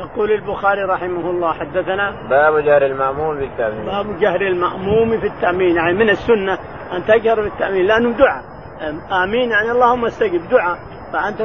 يقول البخاري رحمه الله حدثنا باب جهر المأموم بالتأمين باب جهر المأموم في التأمين يعني من السنة أن تجهر بالتأمين لأنه دعاء. آمين يعني اللهم استجب دعاء. فأنت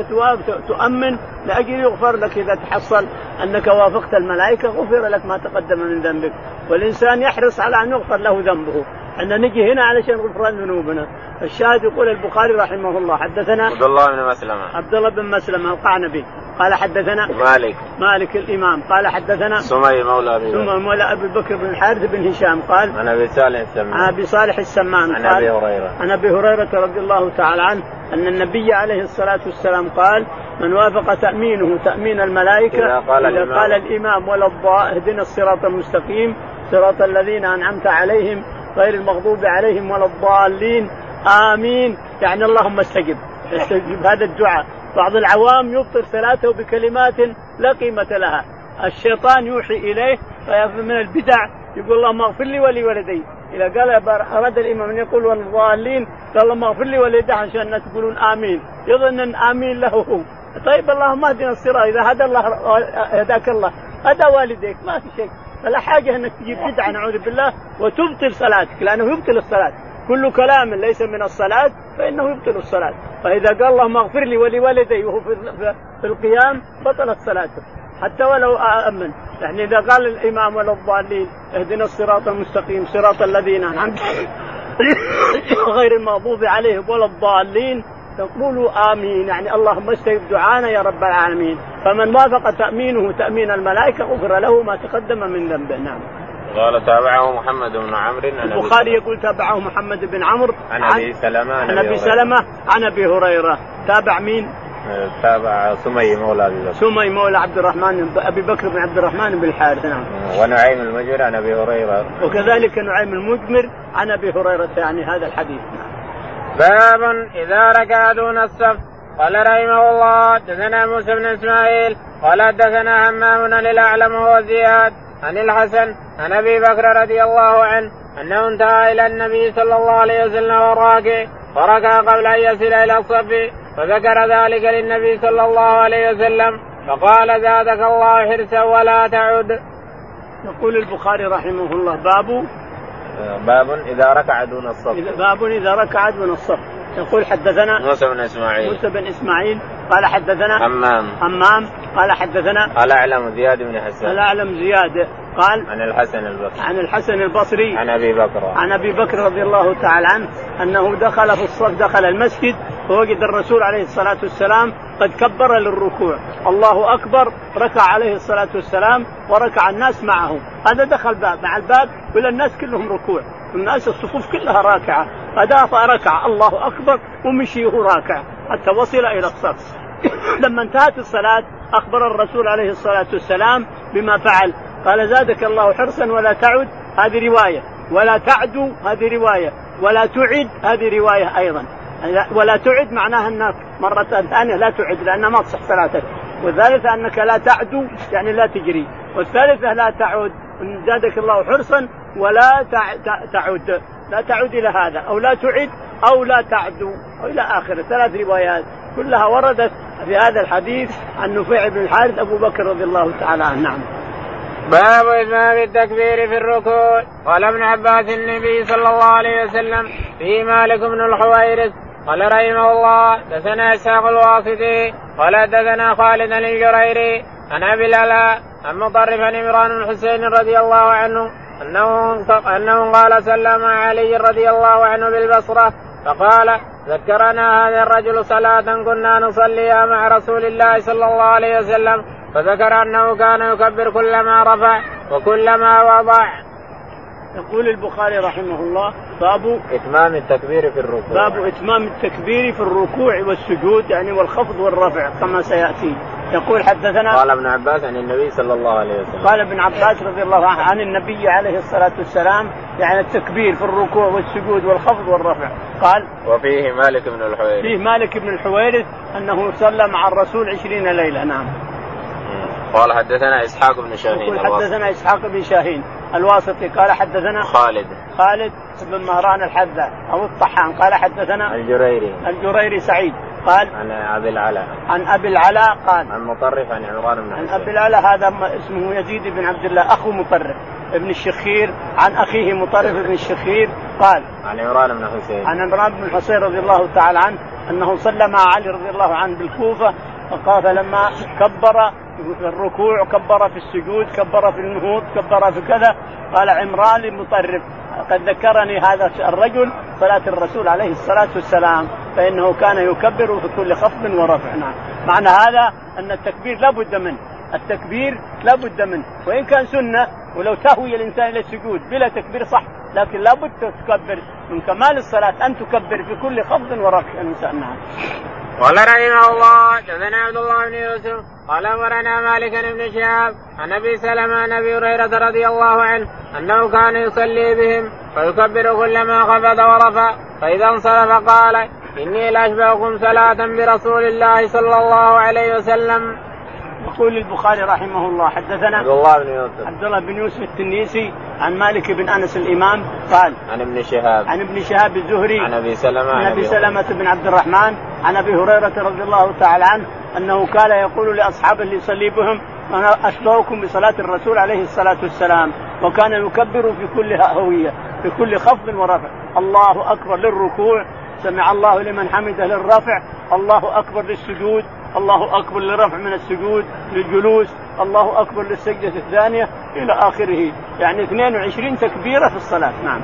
تؤمن لأجل يغفر لك إذا تحصل أنك وافقت الملائكة غفر لك ما تقدم من ذنبك. والإنسان يحرص على أن يغفر له ذنبه. أن نجي هنا علشان غفران ذنوبنا. الشاهد يقول البخاري رحمه الله حدثنا عبد الله بن مسلمة. عبد الله بن مسلمة القعنبي. قال حدثنا مالك. مالك الإمام. قال حدثنا سمي مولى أبي سمي مولى أبي بكر بن الحارث بن هشام. قال عن أبي صالح السمان عن أبي صالح السمان عن أبي هريرة. عن أبي هريرة رضي الله تعالى عنه أن النبي عليه الصلاة والسلام قال من وافق تأمينه تأمين الملائكة إذا قال, إذا الإمام. قال الإمام ولا اهدنا الصراط المستقيم صراط الذين أنعمت عليهم غير المغضوب عليهم ولا الضالين. آمين. يعني اللهم استجب. استجب. هذا الدعاء. بعض العوام يبطل صلاته بكلمات لا قيمة لها. الشيطان يوحي إليه من البدع يقول اللهم اغفر لي ولوالدي. إذا قال أراد الإمام أن يقول والضالين قال اللهم اغفر لي ولوالدي عشان الناس يقولون آمين. يظن أن آمين له هو. طيب اللهم اهدنا الصراط إذا هدى الله هداك الله. هدى والديك ما في شيء. فلا حاجة أنك تجيب بدعة نعوذ بالله وتبطل صلاتك لأنه يبطل الصلاة. كل كلام ليس من الصلاة فإنه يبطل الصلاة. فإذا قال اللهم اغفر لي ولوالدي وهو في, القيام بطلت صلاته حتى ولو أمن. يعني إذا قال الإمام ولا الضالين اهدنا الصراط المستقيم صراط الذين أنعمت غير المغضوب عليهم ولا الضالين تقولوا آمين. يعني اللهم استجب دعانا يا رب العالمين. فمن وافق تأمينه تأمين الملائكة غفر له ما تقدم من ذنبه. نعم. قال تابعه محمد بن عمرو البخاري يقول تابعه محمد بن عمرو عن أبي سلمة عن أبي سلمة عن أبي هريرة. تابع مين؟ تابع سمي مولى أبي بكر. سمي مولى عبد الرحمن أبي بكر بن عبد الرحمن بن الحارث نعم. ونعيم المجمر عن أبي هريرة. وكذلك نعيم المجمر عن أبي هريرة يعني هذا الحديث. باب إذا ركع دون الصف قال رحمه الله دثنا موسى بن إسماعيل قال دثنا همام للاعلم وهو زياد. عن الحسن عن أبي بكر رضي الله عنه أنه انتهى إلى النبي صلى الله عليه وسلم وراكع فركع قبل أن يصل إلى الصف فذكر ذلك للنبي صلى الله عليه وسلم فقال زادك الله حرصا ولا تعد. يقول البخاري رحمه الله باب باب إذا ركع دون الصف باب إذا ركع دون الصف يقول حدثنا موسى بن إسماعيل. موسى بن إسماعيل قال حدثنا همام همام قال حدثنا الاعلم زياد بن حسان الاعلم زياد. قال عن الحسن البصري. عن الحسن البصري. عن أبي بكر. عن أبي بكر رضي الله تعالى عنه أنه دخل في الصف دخل المسجد فوجد الرسول عليه الصلاة والسلام قد كبر للركوع. الله أكبر ركع عليه الصلاة والسلام وركع الناس معه. هذا دخل باب. مع الباب كل الناس كلهم ركوع. الناس الصفوف كلها راكعة. أداف ركع الله أكبر. ومشي وهو راكع. حتى وصل إلى الصف. لما انتهت الصلاة أخبر الرسول عليه الصلاة والسلام بما فعل. قال زادك الله حرصا ولا تعد. هذه رواية. ولا تعدو هذه رواية. ولا تعد. هذه رواية أيضا. ولا تعد معناها أنك مرة ثانية لا تعد لأنها ما تصح صلاتك والثالثة أنك لا تعدو يعني لا تجري. والثالثة لا تعود زادك الله حرصا ولا تعد. لا تعود إلى هذا أو لا تعد أو لا تعدو أو إلى آخره. ثلاث روايات كلها وردت في هذا الحديث عن نفيع بن الحارث أبو بكر رضي الله تعالى عنه. نعم. باب إتمام التكبير في الركوع. قال ابن عباس النبي صلى الله عليه وسلم في مالك بن الحويرث قال رحمه الله دثنا إسحاق الواسطي قال دثنا خالد الجريري عن أبي الالاء عن مطرف عمران بن حسين رضي الله عنه أنه أنه قال سلم علي رضي الله عنه بالبصرة فقال ذكرنا هذا الرجل صلاة كنا نصليها مع رسول الله صلى الله عليه وسلم فذكر أنه كان يكبر كلما رفع وكلما وضع. يقول البخاري رحمه الله باب إتمام التكبير في الركوع باب إتمام التكبير في الركوع والسجود يعني والخفض والرفع كما سيأتي يقول حدثنا قال ابن عباس عن النبي صلى الله عليه وسلم. قال ابن عباس رضي الله عنه عن النبي عليه الصلاة والسلام يعني التكبير في الركوع والسجود والخفض والرفع. قال وفيه مالك بن الحويرث. فيه مالك بن الحويرث أنه صلى مع الرسول عشرين ليلة نعم. قال حدثنا إسحاق بن شاهين يقول حدثنا إسحاق بن شاهين الواسطي. قال حدثنا خالد. خالد بن مهران الحذاء أو الطحان. قال حدثنا الجريري. الجريري سعيد. قال عن أبي العلاء. عن أبي العلاء قال عن مطرف عن عمران بن عن حسين أبي العلاء هذا اسمه يزيد بن عبد الله أخو مطرف ابن الشخير عن أخيه مطرف بن الشخير قال عن عمران بن حسين. عن عمران بن الحصين رضي الله تعالى عنه أنه صلى مع علي رضي الله عنه بالكوفة فقال فلما كبر في الركوع كبر في السجود كبر في النهوض كبر في كذا. قال عمران لمطرف قد ذكرني هذا الرجل صلاة الرسول عليه الصلاة والسلام فإنه كان يكبر في كل خفض ورفع. نعم. معنى هذا أن التكبير لا بد منه. التكبير لا بد منه. وإن كان سنة ولو تهوي الإنسان إلى السجود بلا تكبير صح لكن لا بد تكبر من كمال الصلاة أن تكبر في كل خفض ورفع الإنسان. نعم. قال رحمه الله حدثنا عبد الله بن يوسف قال امرنا مالك بن شهاب عن أبي سلمة عن أبي هريرة رضي الله عنه أنه كان يصلي بهم فيكبر كلما خفض ورفع فإذا انصرف قال إني لأشبهكم صلاة برسول الله صلى الله عليه وسلم. يقول البخاري رحمه الله حدثنا عبد الله بن يوسف. عبد الله بن يوسف التنيسي عن مالك بن أنس الإمام قال عن ابن شهاب. عن ابن شهاب الزهري عن أبي سلمة عن أبي سلمة بن عبد الرحمن عن أبي هريرة رضي الله تعالى عنه أنه كان يقول لاصحابه اللي يصلي بهم أنا أشبهكم بصلاة الرسول عليه الصلاة والسلام وكان يكبر في كل هوية في كل خفض ورفع. الله أكبر للركوع سمع الله لمن حمده للرفع الله أكبر للسجود الله أكبر للرفع من السجود للجلوس الله أكبر للسجدة الثانية إلى آخره. يعني 22 تكبيرة في الصلاة. نعم.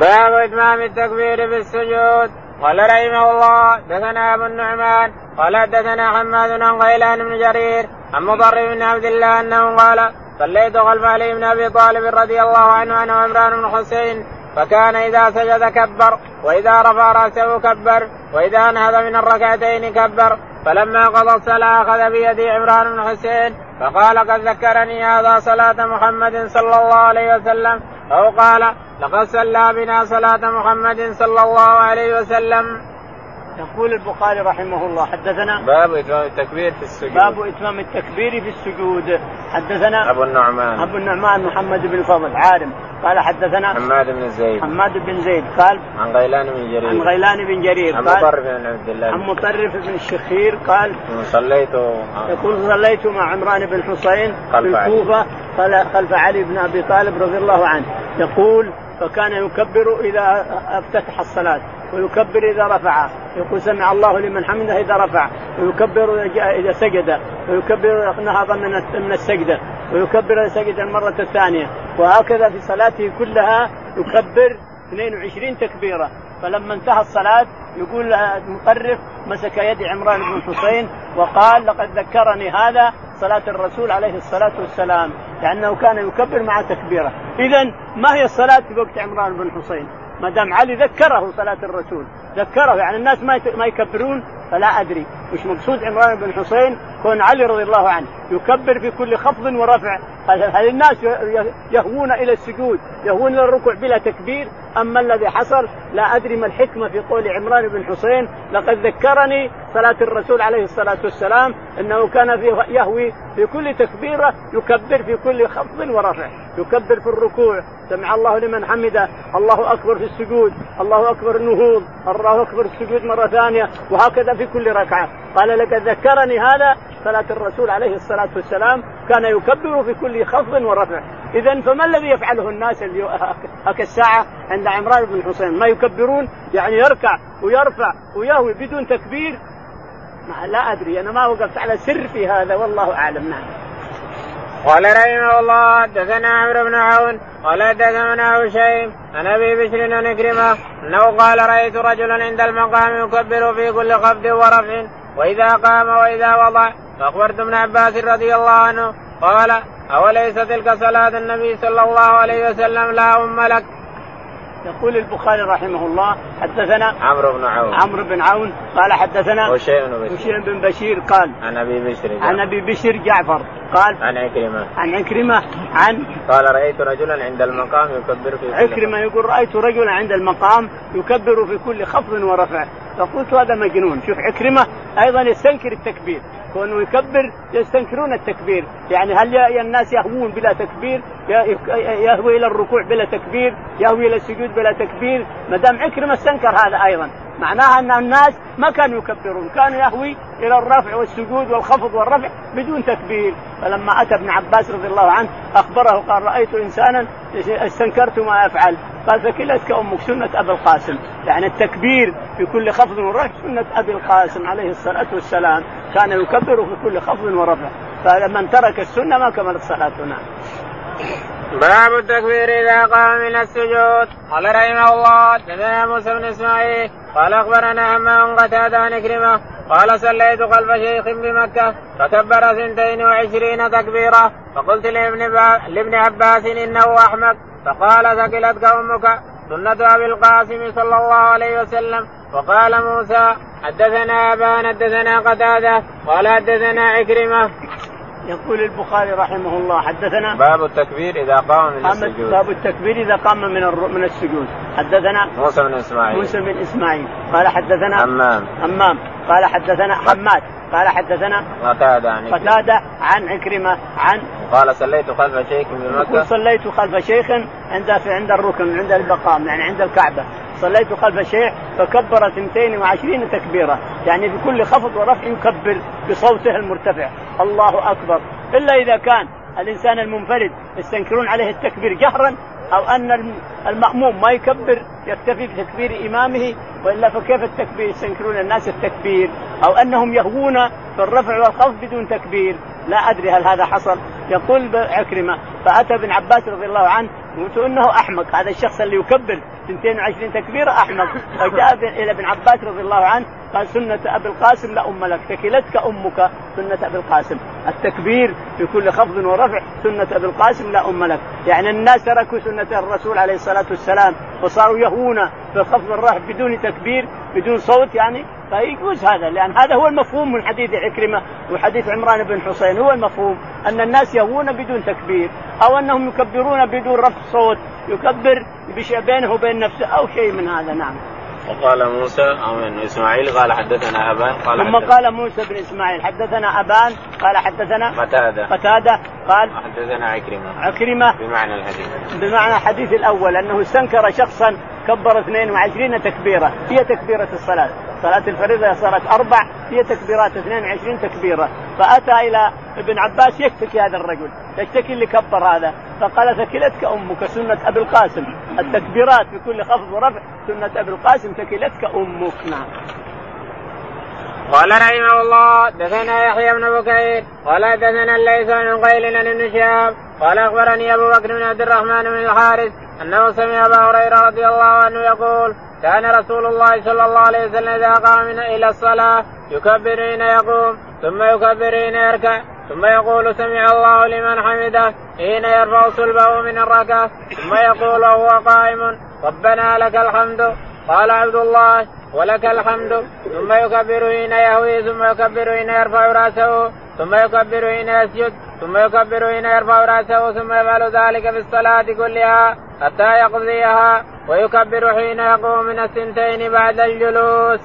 باب إتمام التكبير في السجود قال رحمه الله دثنا أبو النعمان قال حدثنا حماد عن غيلان بن جرير عن مضر بن عبد الله أنه قال صليت خلف علي بن أبي طالب رضي الله عنه أنا وعمران بن حسين فكان إذا سجد كبر وإذا رفع رأسه كبر وإذا نهض من الركعتين كبر فلما قضى الصلاة أخذ بيدي عمران بن حسين فقال قد ذكرني هذا صلاة محمد صلى الله عليه وسلم أو قال لقد صلى بنا صلاة محمد صلى الله عليه وسلم. يقول البخاري رحمه الله حدثنا باب إتمام التكبير في السجود. باب إتمام التكبير في السجود حدثنا أبو النعمان. أبو النعمان محمد بن الفضل عالم قال حدثنا حماد بن زيد. حماد بن زيد قال عن غيلان بن جرير. عن غيلان بن جرير عن مطرف بن عبد الله. عن مطرف بن الشخير قال صليت يقول صليت مع عمران بن حسين في خلف علي. الكوفة خل- خلف علي بن أبي طالب رضي الله عنه يقول فكان يكبر إذا أفتتح الصلاة ويكبر إذا رفع. يقول سمع الله لمن حمده إذا رفع. ويكبر إذا سجد. ويكبر إذا نهض من من السجدة. ويكبر إذا سجد المرة الثانية وهكذا في صلاته كلها يكبر 22 تكبيرة. فلما انتهى الصلاة يقول المطرف مسك يد عمران بن حسين وقال لقد ذكرني هذا صلاة الرسول عليه الصلاة والسلام. لأنه كان يكبر مع تكبيره. إذا ما هي الصلاة في وقت عمران بن حسين؟ ما دام علي ذكره صلاة الرسول. ذكره يعني الناس ما ما يكبرون فلا أدري. وش مقصود عمران بن حسين كون علي رضي الله عنه يكبر في كل خفض ورفع. هل الناس يهوون إلى السجود يهوون إلى الركوع بلا تكبير؟ أما الذي حصل لا أدري ما الحكمة في قول عمران بن حسين. لقد ذكرني صلاة الرسول عليه الصلاة والسلام أنه كان في يهوي في كل تكبيرة يكبر في كل خفض ورفع يكبر في الركوع. سمع الله لمن حمده. الله أكبر في السجود الله أكبر النهوض الله أكبر السجود مرة ثانية وهكذا في كل ركعة. قال لقد ذكرني هذا. صلاة الرسول عليه الصلاة والسلام كان يكبر في كل خفض ورفع. إذا فما الذي يفعله الناس اليو- هك الساعة عند عمران بن حسين؟ ما يكبرون يعني يركع ويرفع ويهوي بدون تكبير. ما لا أدري أنا ما وقفت على سر في هذا والله أعلم. نعم. قال رحمه الله حدثنا عمرو بن عون قال حدثنا هشيم عن أبي بشر عن أنه قال رأيت رجلا عند المقام يكبر في كل خفض ورفع وإذا قام وإذا وضع. فأخبرت ابن عباس رضي الله عنه قال أوليس تلك صلاة النبي صلى الله عليه وسلم لا أم لك؟ يقول البخاري رحمه الله حدثنا عمرو بن عون. عمرو بن عون قال حدثنا هشيم بن بشر هشيم بن بشير قال عن أبي بشر عن أبي بشر جعفر قال عن عكرمة. عن عكرمة عن قال رأيت رجلا عند المقام يكبر في كل عكرمة يقول رأيت رجلا عند المقام يكبر في كل خفض ورفع. فقلت هذا مجنون. شوف عكرمة أيضا يستنكر التكبير. كونه يكبر يستنكرون التكبير. يعني هل الناس يهوون بلا تكبير؟ يهوي إلى الركوع بلا تكبير؟ يهوي إلى السجود بلا تكبير؟ ما دام عكرمة استنكر هذا أيضا. معناها أن الناس ما كانوا يكبرون كانوا يهوي إلى الرفع والسجود والخفض والرفع بدون تكبير. فلما أتى ابن عباس رضي الله عنه أخبره قال رأيت إنسانا استنكرت ما يفعل قال فكلتك أمك سنة أبي القاسم. يعني التكبير في كل خفض ورفع سنة أبي القاسم عليه الصلاة والسلام. كان يكبر في كل خفض ورفع. فمن ترك السنة ما كملت صلاته نعم باب التكبير إذا قام من السجود. قال رحمه الله حدثنا موسى بن إسماعيل قال أخبرنا همام قتادة عن كرمه قال صليت خلف شيخ بمكة فكبر سنتين وعشرين تكبيرا فقلت لابن, با... لابن عباس إنه احمق فقال ثقلتك أمك سنة أبي القاسم صلى الله عليه وسلم. وقال موسى حدثنا أبان حدثنا قتادة قال حدثنا عكرمه يقول البخاري رحمه الله حدثنا باب التكبير إذا قام من السجود. باب التكبير إذا قام من من السجود. حدثنا موسى بن إسماعيل. موسى بن إسماعيل. قال حدثنا همام همام قال حدثنا حماد. قال حدثنا قتادة عن قتادة عن عكرمة عن قال صليت خلف شيخ بمكة صليت خلف شيخ عند عند الركن عند المقام يعني عند الكعبة. صليت خلف شيخ فكبر 22 تكبيرة. يعني بكل خفض ورفع يكبر بصوته المرتفع. الله أكبر. إلا إذا كان الإنسان المنفرد يستنكرون عليه التكبير جهرا أو أن المأموم ما يكبر يكتفي بتكبير إمامه وإلا فكيف التكبير؟ يستنكرون الناس التكبير. أو أنهم يهوون في الرفع والخفض بدون تكبير. لا أدري هل هذا حصل. يقول عكرمة فأتى ابن عباس رضي الله عنه قلت إنه أحمق هذا الشخص اللي يكبر 22 تكبيره أحمق. فجاء إلى ابن عباس رضي الله عنه قال سنة أبي القاسم لا أم لك تكلتك أمك سنة أبي القاسم. التكبير في كل خفض ورفع سنة أبي القاسم لا أم لك. يعني الناس تركوا سنة الرسول عليه الصلاة والسلام وصاروا يهون في الخفض والرفع بدون تكبير بدون صوت يعني. فيجوز هذا؟ لأن هذا هو المفهوم من حديث عكرمة وحديث عمران بن حسين هو المفهوم أن الناس يهون بدون تكبير أو أنهم يكبرون بدون رفع صوت يكبر بينه وبين نفسه أو شيء من هذا نعم. وقال موسى أو إسماعيل قال حدثنا أبان قال ثم قال موسى بن إسماعيل حدثنا أبان قال حدثنا قتادة. قتادة قال حدثنا عكرمة. عكرمة. بمعنى الحديث. بمعنى الحديث الأول أنه استنكر شخصا كبر 22 تكبيره هي تكبيرة الصلاة. صلاة الفريضة صارت أربع هي تكبيرات 22 تكبيرة فأتى إلى ابن عباس يشتكي هذا الرجل يشتكي اللي كبر هذا فقال ثكلتك أمك سنة أبي القاسم. التكبيرات بكل خفض ورفع سنة أبي القاسم ثكلتك أمك نعم. قال رحمه الله دثنا يحيى بن بكير قال دثنا الليث بن قيل عن ابن شهاب قال أخبرني أبو بكر بن عبد الرحمن بن الحارث أنه سمع أبا هريرة رضي الله عنه يقول كان رسول الله صلى الله عليه وسلم إذا قام إلى الصلاة يكبر حين يقوم ثم يكبر حين يركع ثم يقول سمع الله لمن حمده حين يرفع صلبه من الركعة ثم يقول وهو قائم ربنا لك الحمد قال عبد الله ولك الحمد ثم يكبر حين يهوي ثم يكبر حين يرفع رأسه ثم يكبر حين يسجد ثم يكبر حين يرفع رأسه ثم يفعل ذلك في الصلاة كلها حتى يقضيها ويكبر حين يقوم من السنتين بعد الجلوس.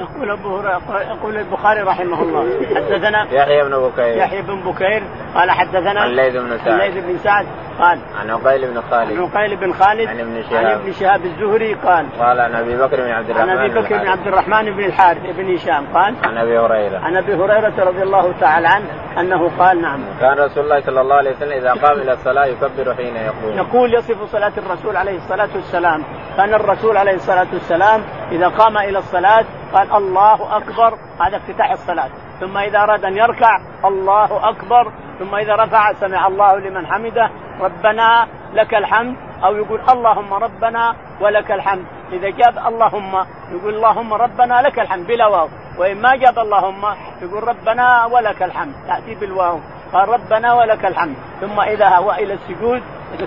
يقول أبو يقول البخاري رحمه الله حدثنا يحيى بن بكير. يحيى بن بكير قال حدثنا الليث بن سعد. الليث بن سعد قال عن عقيل بن خالد. عن عقيل بن خالد عن ابن شهاب. عن ابن شهاب الزهري قال قال عن أبي بكر بن عبد الرحمن عن أبي بكر بن عبد الرحمن بن الحارث بن هشام قال عن أبي هريرة. عن أبي هريرة رضي الله تعالى عنه أنه قال نعم. كان رسول الله صلى الله عليه وسلم إذا قام إلى الصلاة يكبر حين يقوم. يقول يصف صلاة الرسول عليه الصلاة والسلام كان الرسول عليه الصلاة والسلام إذا قام إلى الصلاة قال الله أكبر. هذا افتتاح الصلاة. ثم إذا أراد أن يركع الله أكبر. ثم إذا رفع سمع الله لمن حمده. ربنا لك الحمد. أو يقول اللهم ربنا ولك الحمد. إذا جاب اللهم يقول اللهم ربنا لك الحمد بلا واو. وإن ما جاب اللهم يقول ربنا ولك الحمد. تأتي بالواو. قال ربنا ولك الحمد. ثم إذا هو إلى السجود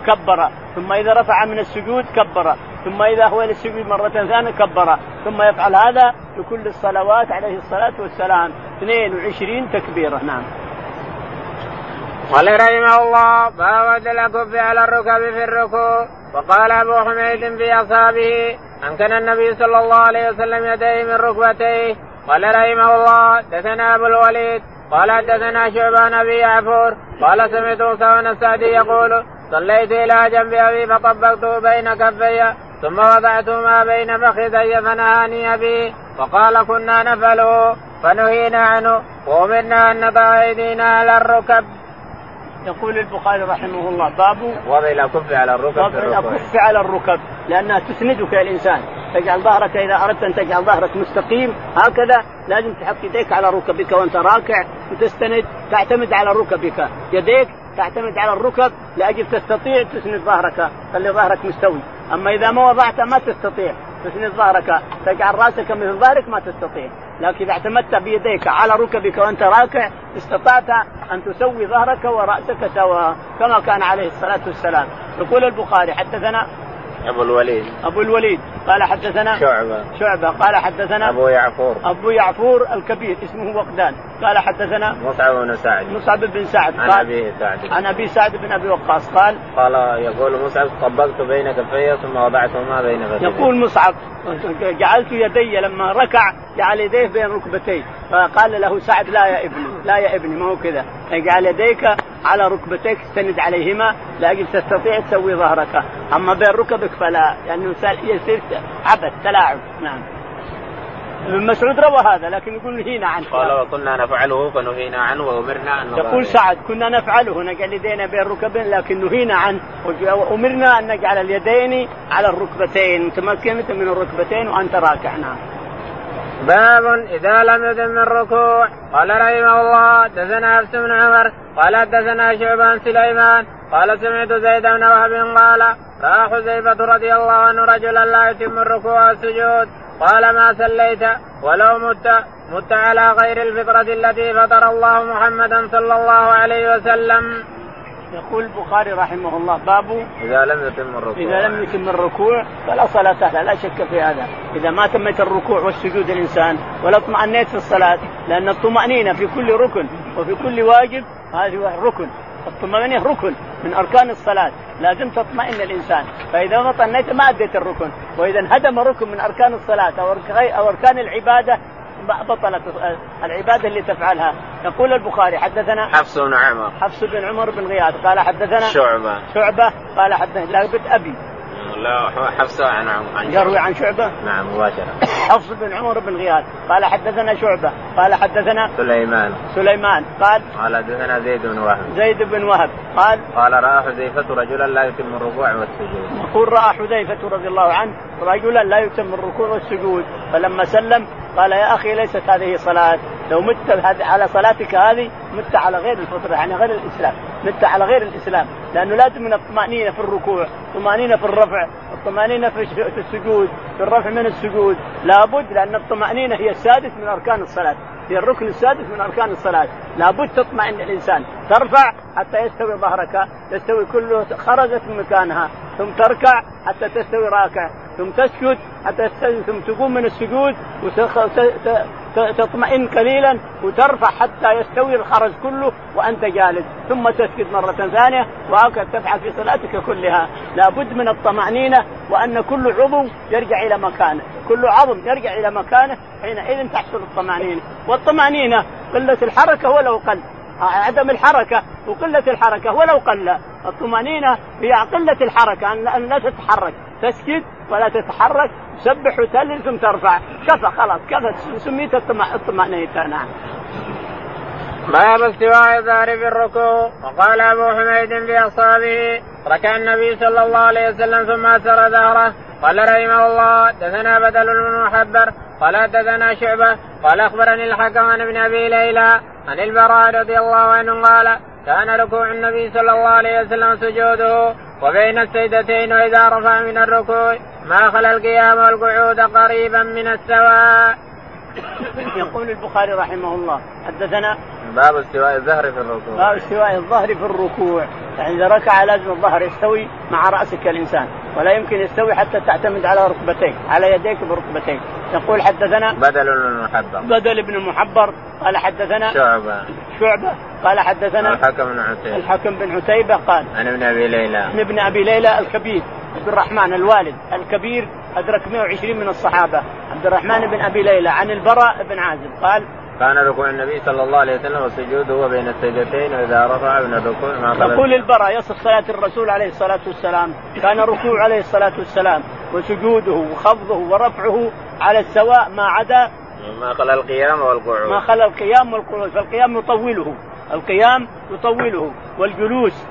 كبر. ثم إذا رفع من السجود كبر. ثم إذا هو إلى السجود مره ثانية كبر. ثم يفعل هذا في كل الصلوات عليه الصلاة والسلام. 22 تكبيرة. نعم. قال رحمه الله باب الكف على الركب في الركوع. وقال أبو حميد في أصحابه امكن النبي صلى الله عليه وسلم يديه من ركبتيه. قال رحمه الله دثنا أبو الوليد. قال دثنا شعبان أبي يعفور. قال سمعت اسامه السعدي يقول صليت إلى جنب أبي فطبقته بين كفي ثم وضعت ما بين فخذي فنهاني به وقال كنا نفعله فنهينا عنه وأمرنا أن نضع أيدينا على الركب. يقول البخاري رحمه الله باب وضع الكف على الركب وضع الكف على الركب لأنها تسندك يا الإنسان. تجعل ظهرك إذا أردت أن تجعل ظهرك مستقيم هكذا لازم تحط يديك على ركبك وأنت راكع وتستند تعتمد على ركبك. يديك تعتمد على الركب لأجل تستطيع تسند ظهرك خلي ظهرك مستوي. أما إذا ما وضعت ما تستطيع. تسند ظهرك تجعل رأسك مثل ظهرك ما تستطيع. لكن إذا اعتمدت بيديك على ركبك وأنت راكع استطعت أن تسوي ظهرك ورأسك سواء كما كان عليه الصلاة والسلام. يقول البخاري حدثنا أبو الوليد. أبو الوليد. قال حدثنا شعبة. شعبة. قال حدثنا أبو يعفور. أبو يعفور الكبير اسمه وقدان. قال حدثنا مصعب بن سعد. مصعب بن سعد. عن أبي سعد. عن أبي سعد بن أبي وقاص. قال قال يقول مصعب طبقت بين كفي ثم وضعتهما بين فخذي يقول مصعب جعلت يدي لما ركع جعل يديه بين ركبتيه فقال له سعد لا يا ابني لا يا ابني ما هو كذا. اجعل يديك على ركبتيك استند عليهما لاجل تستطيع تسوي ظهرك. أما بين ركبك فلا لأنه يصير عبث تلاعب. نعم. ابن مسعود روى هذا لكن يقول نهينا عنه. قال وكنا نفعله فنهينا عنه وأمرنا أن يقول سعد كنا نفعله نجعل يدينا بين الركبين لكن نهينا عنه. وأمرنا أن نجعل اليدين على الركبتين متمكنة من الركبتين وأنت راكع. نعم. باب إذا لم يتم الركوع. قال رحمه الله دثنا حفص بن عمر قال دثنا شعبان سليمان قال سمعت زيد بن وهب قال راى حذيفة رضي الله عنه رجلا لا يتم الركوع والسجود. قال ما سليت ولو مت مت على غير الفطرة التي فطر الله محمدا صلى الله عليه وسلم. يقول البخاري رحمه الله باب إذا لم يتم الركوع. إذا لم يتم الركوع فلا صلاة له لا شك في هذا. إذا ما تمت الركوع والسجود الإنسان ولا اطمأنيت في الصلاة لأن الطمأنينة في كل ركن وفي كل واجب هذه ركن. الطمأنينة ركن من أركان الصلاة. لازم تطمئن الإنسان. فإذا ما اطمأنيت ما أديت الركن. وإذا انهدم ركن من أركان الصلاة أو أركان العبادة بطلت العبادة اللي تفعلها. يقول البخاري حدثنا حفص بن عمر. حفص بن عمر بن غياث قال حدثنا شعبة. شعبة قال حدثنا لا بد أبي. لا حفص عن عن يروي عن شعبة؟ نعم مباشرة. حفص بن عمر بن غياث. قال حدثنا شعبة. قال حدثنا سليمان. سليمان. قال قال حدثنا زيد بن وهب. زيد بن وهب. قال قال رأى حذيفة رجلا لا يتم الركوع والسجود. يقول رأى حذيفة رضي الله عنه رجلا لا يتم الركوع والسجود. فلما سلم قال يا أخي ليست هذه صلاة. لو مت على صلاتك هذه مت على غير الفطره يعني غير الإسلام. مت على غير الإسلام. لأنه لازم من الطمأنينة في الركوع الطمأنينة في الرفع الطمأنينة في السجود في الرفع من السجود. لابد لأن الطمأنينة هي السادس من أركان الصلاة. هي الركن السادس من أركان الصلاة. لابد تطمئن الإنسان. ترفع حتى يستوي ظهرك تستوي كله خرجت من مكانها ثم تركع حتى تستوي راكع ثم تسجد حتى تستوي ثم تقوم من السجود وتطمئن قليلا وترفع حتى يستوي الخرج كله وأنت جالس. ثم تسجد مرة ثانية وهكذا تفعل في صلاتك كلها. لابد من الطمأنينة وأن كل عضو يرجع إلى مكانه. كل عظم يرجع إلى مكانه حينئذ تحصل الطمأنينة. والطمأنينة قلة الحركة ولو قل. عدم الحركة وقلة الحركة ولو قل. الطمأنينة هي قلة الحركة ان لا تتحرك. تسكت ولا تتحرك. تسبح وتهلل ثم ترفع. كفى خلاص كفى. سميت الطمأنينة نعم. باب استواء الظهر في الركوع. وقال أبو حميد في أصحابه ركع النبي صلى الله عليه وسلم ثم أثر ظهره قال رحمه الله دثنا بدل المحبر قال دثنا شعبة قال أخبرني الحكم عن ابن أبي ليلى عن البراء رضي الله عنه قال كان ركوع النبي صلى الله عليه وسلم سجوده وبين السيدتين وإذا رفع من الركوع ما خلا القيام والقعود قريبا من السواء. يقول البخاري رحمه الله حدثنا باب استواء الظهر في الركوع. باب استواء الظهر في الركوع. يعني إذا ركع لازم الظهر يستوي مع رأسك الإنسان ولا يمكن يستوي حتى تعتمد على ركبتيك على يديك بركبتيك يقول حدثنا بدل بن المحبر بدل بن المحبر قال حدثنا شعبة. شعبة. قال حدثنا الحكم بن عتيبة. الحكم بن عتيبة قال عن ابن أبي ليلى. عن ابن أبي ليلى الكبير عبد الرحمن الوالد الكبير أدرك 120 من الصحابة. عبد الرحمن بن أبي ليلى عن البراء بن عازب قال كان ركوع النبي صلى الله عليه وسلم والسجود هو بين السجدتين وإذا رفع من الركوع ما يقول البراء يصف صلاة الرسول عليه الصلاة والسلام. كان ركوع عليه الصلاة والسلام. وسجوده وخفضه ورفعه على السواء ما عدا ما خلا القيام والقعود. ما خلا القيام والقعود فالقيام يطوله. القيام يطوله والجلوس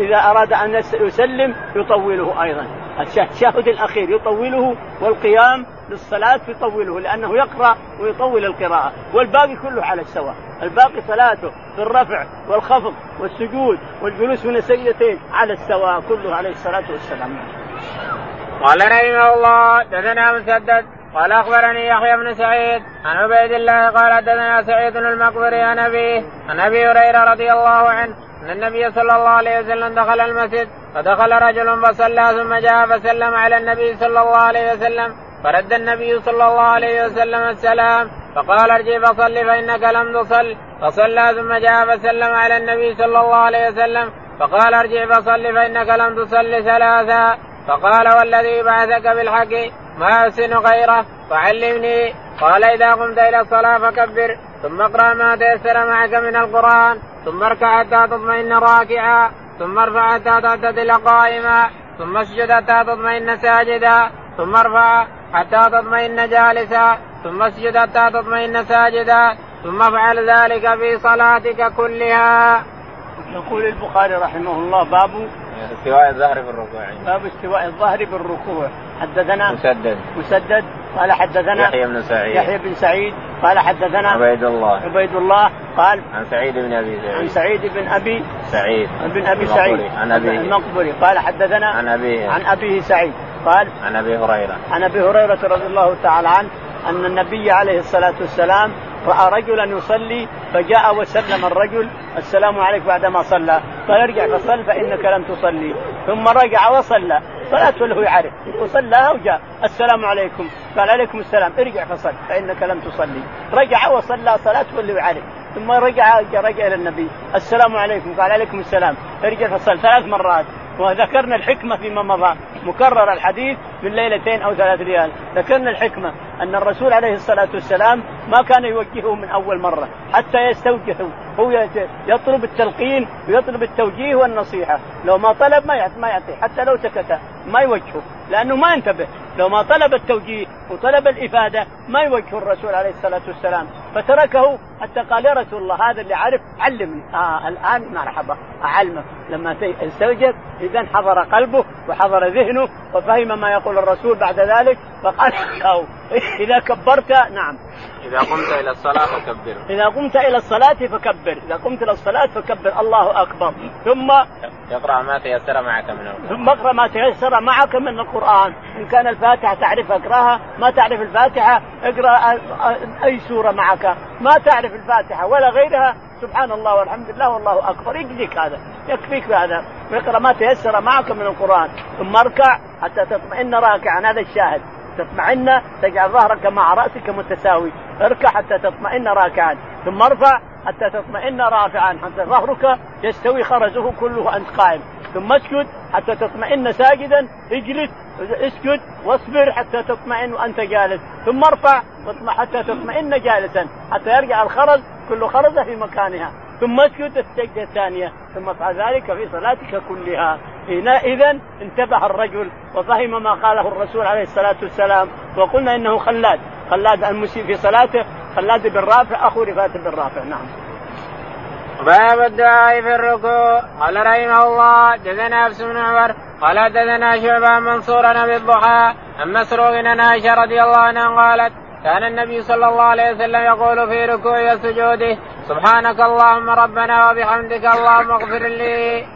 إذا أراد أن يسلم يطوله أيضا. التشهد الأخير يطوله والقيام للصلاة يطوله لأنه يقرأ ويطول القراءة. والباقي كله على السواء. الباقي صلاته في الرفع والخفض والسجود والجلوس من السجدتين على السواء كله عليه الصلاة والسلام. قال رحمه الله دثنا مسدد قال أخبرني يحيى بن سعيد عن عبيد الله قال حدثنا سعيد المقبري عن أبيه عن أبي هريرة رضي الله عنه أن النبي صلى الله عليه وسلم دخل المسجد فدخل رجل فصلى ثم جاء فسلم على النبي صلى الله عليه وسلم فرد النبي صلى الله عليه وسلم السلام فقال ارجع فصل فإنك لم تصل فصلى ثم جاء فسلم على النبي صلى الله عليه وسلم فقال ارجع فصل فإنك لم تصل ثلاثا فقال والذي بعثك بالحق ما أحسن غيره فعلمني قال إذا قمت إلى الصلاة فكبر ثم اقرأ ما تيسر معك من القرآن ثم اركع حتى تطمئن راكعا ثم ارفع حتى تعتدل قائما ثم اسجد حتى تطمئن ساجدا ثم ارفع حتى تطمئن جالسا ثم اسجد حتى تطمئن ساجدا ثم افعل ذلك في صلاتك كلها. يقول البخاري رحمه الله باب استواء الظهر في الركوع باب استواء الظهر بالركوع. حدثنا مسدد. مسدد. قال حدثنا يحيى بن سعيد. يحيى بن سعيد. قال حدثنا عبيد الله. عبيد الله. قال عن سعيد بن أبي سعيد. عن سعيد بن أبي سعيد. بن أبي سعيد. عن ابي المقبري. قال حدثنا عن أبيه. عن أبيه سعيد. قال عن أبي هريرة. عن أبي هريرة رضي الله تعالى عنه أن النبي عليه الصلاة والسلام رأى رجلا يصلي فجاء وسلم الرجل السلام عليك بعدما صلى. قال ارجع فصل فإنك لم تصلي. ثم رجع وصلى. صلاته له يعرف. وصلاها وجاء. السلام عليكم. قال عليكم السلام. ارجع فصل فإنك لم تصلي. رجع وصلى صلاته له يعرف. ثم رجع رجع إلى النبي. السلام عليكم. قال عليكم السلام. ارجع فصل ثلاث مرات. وذكرنا الحكمة فيما مضى. مكرر الحديث. من ليلتين أو ثلاث ليال. ذكرنا الحكمة أن الرسول عليه الصلاة والسلام ما كان يوجهه من أول مرة حتى يستوجهه هو يطلب التلقين ويطلب التوجيه والنصيحة. لو ما طلب ما ما يعطي حتى لو سكت ما يوجهه لأنه ما انتبه. لو ما طلب التوجيه وطلب الإفادة ما يوجه الرسول عليه الصلاة والسلام. فتركه حتى قال يا رسول الله هذا اللي عرف علمني آه الآن مرحبا اعلمك لما استوجب اذا حضر قلبه وحضر ذهنه وفهم ما يقول الرسول بعد ذلك فقال له إذا كبرت نعم. إذا قمت إلى الصلاة فكبر. إذا قمت إلى الصلاة فكبر. إذا قمت إلى الصلاة فكبر. الله أكبر. ثم يقرأ ما تيسر معك من القرآن. ثم اقرأ ما تيسر معك من القرآن. إن كان الفاتحة تعرف اقرأها. ما تعرف الفاتحة اقرأ أي سورة معك. ما تعرف الفاتحة ولا غيرها سبحان الله والحمد لله والله أكبر. يكفيك هذا. يكفيك هذا. اقرأ ما تيسر معك من القرآن. ثم اركع حتى تطمئن راكعا. هذا الشاهد. تطمئن تجعل ظهرك مع رأسك متساوي. اركع حتى تطمئن راكعا. ثم ارفع حتى تطمئن رافعا حتى ظهرك يستوي خرزه كله وأنت قائم. ثم اسجد حتى تطمئن ساجدا. اجلس اسجد واصبر حتى تطمئن وأنت جالس. ثم ارفع حتى تطمئن جالسا حتى يرجع الخرز كل خرزة في مكانها. ثم اسجد السجدة الثانية ثم افعل ذلك في صلاتك كلها. اذا انتبه الرجل وفهم ما قاله الرسول عليه الصلاة والسلام وقلنا إنه خلاد. خلاد المسيء في صلاته خلاد بن رافع أخو رفاعة بن رافع. نعم. باب الدعاء في الركوع. قال رحمه الله جزنا نفس بن عمر قال دثنا شعبة منصورا بالضحى عن مسروق عن عائشة رضي الله عنها قالت كان النبي صلى الله عليه وسلم يقول في ركوعه وسجوده سبحانك اللهم ربنا وبحمدك اللهم اغفر لي.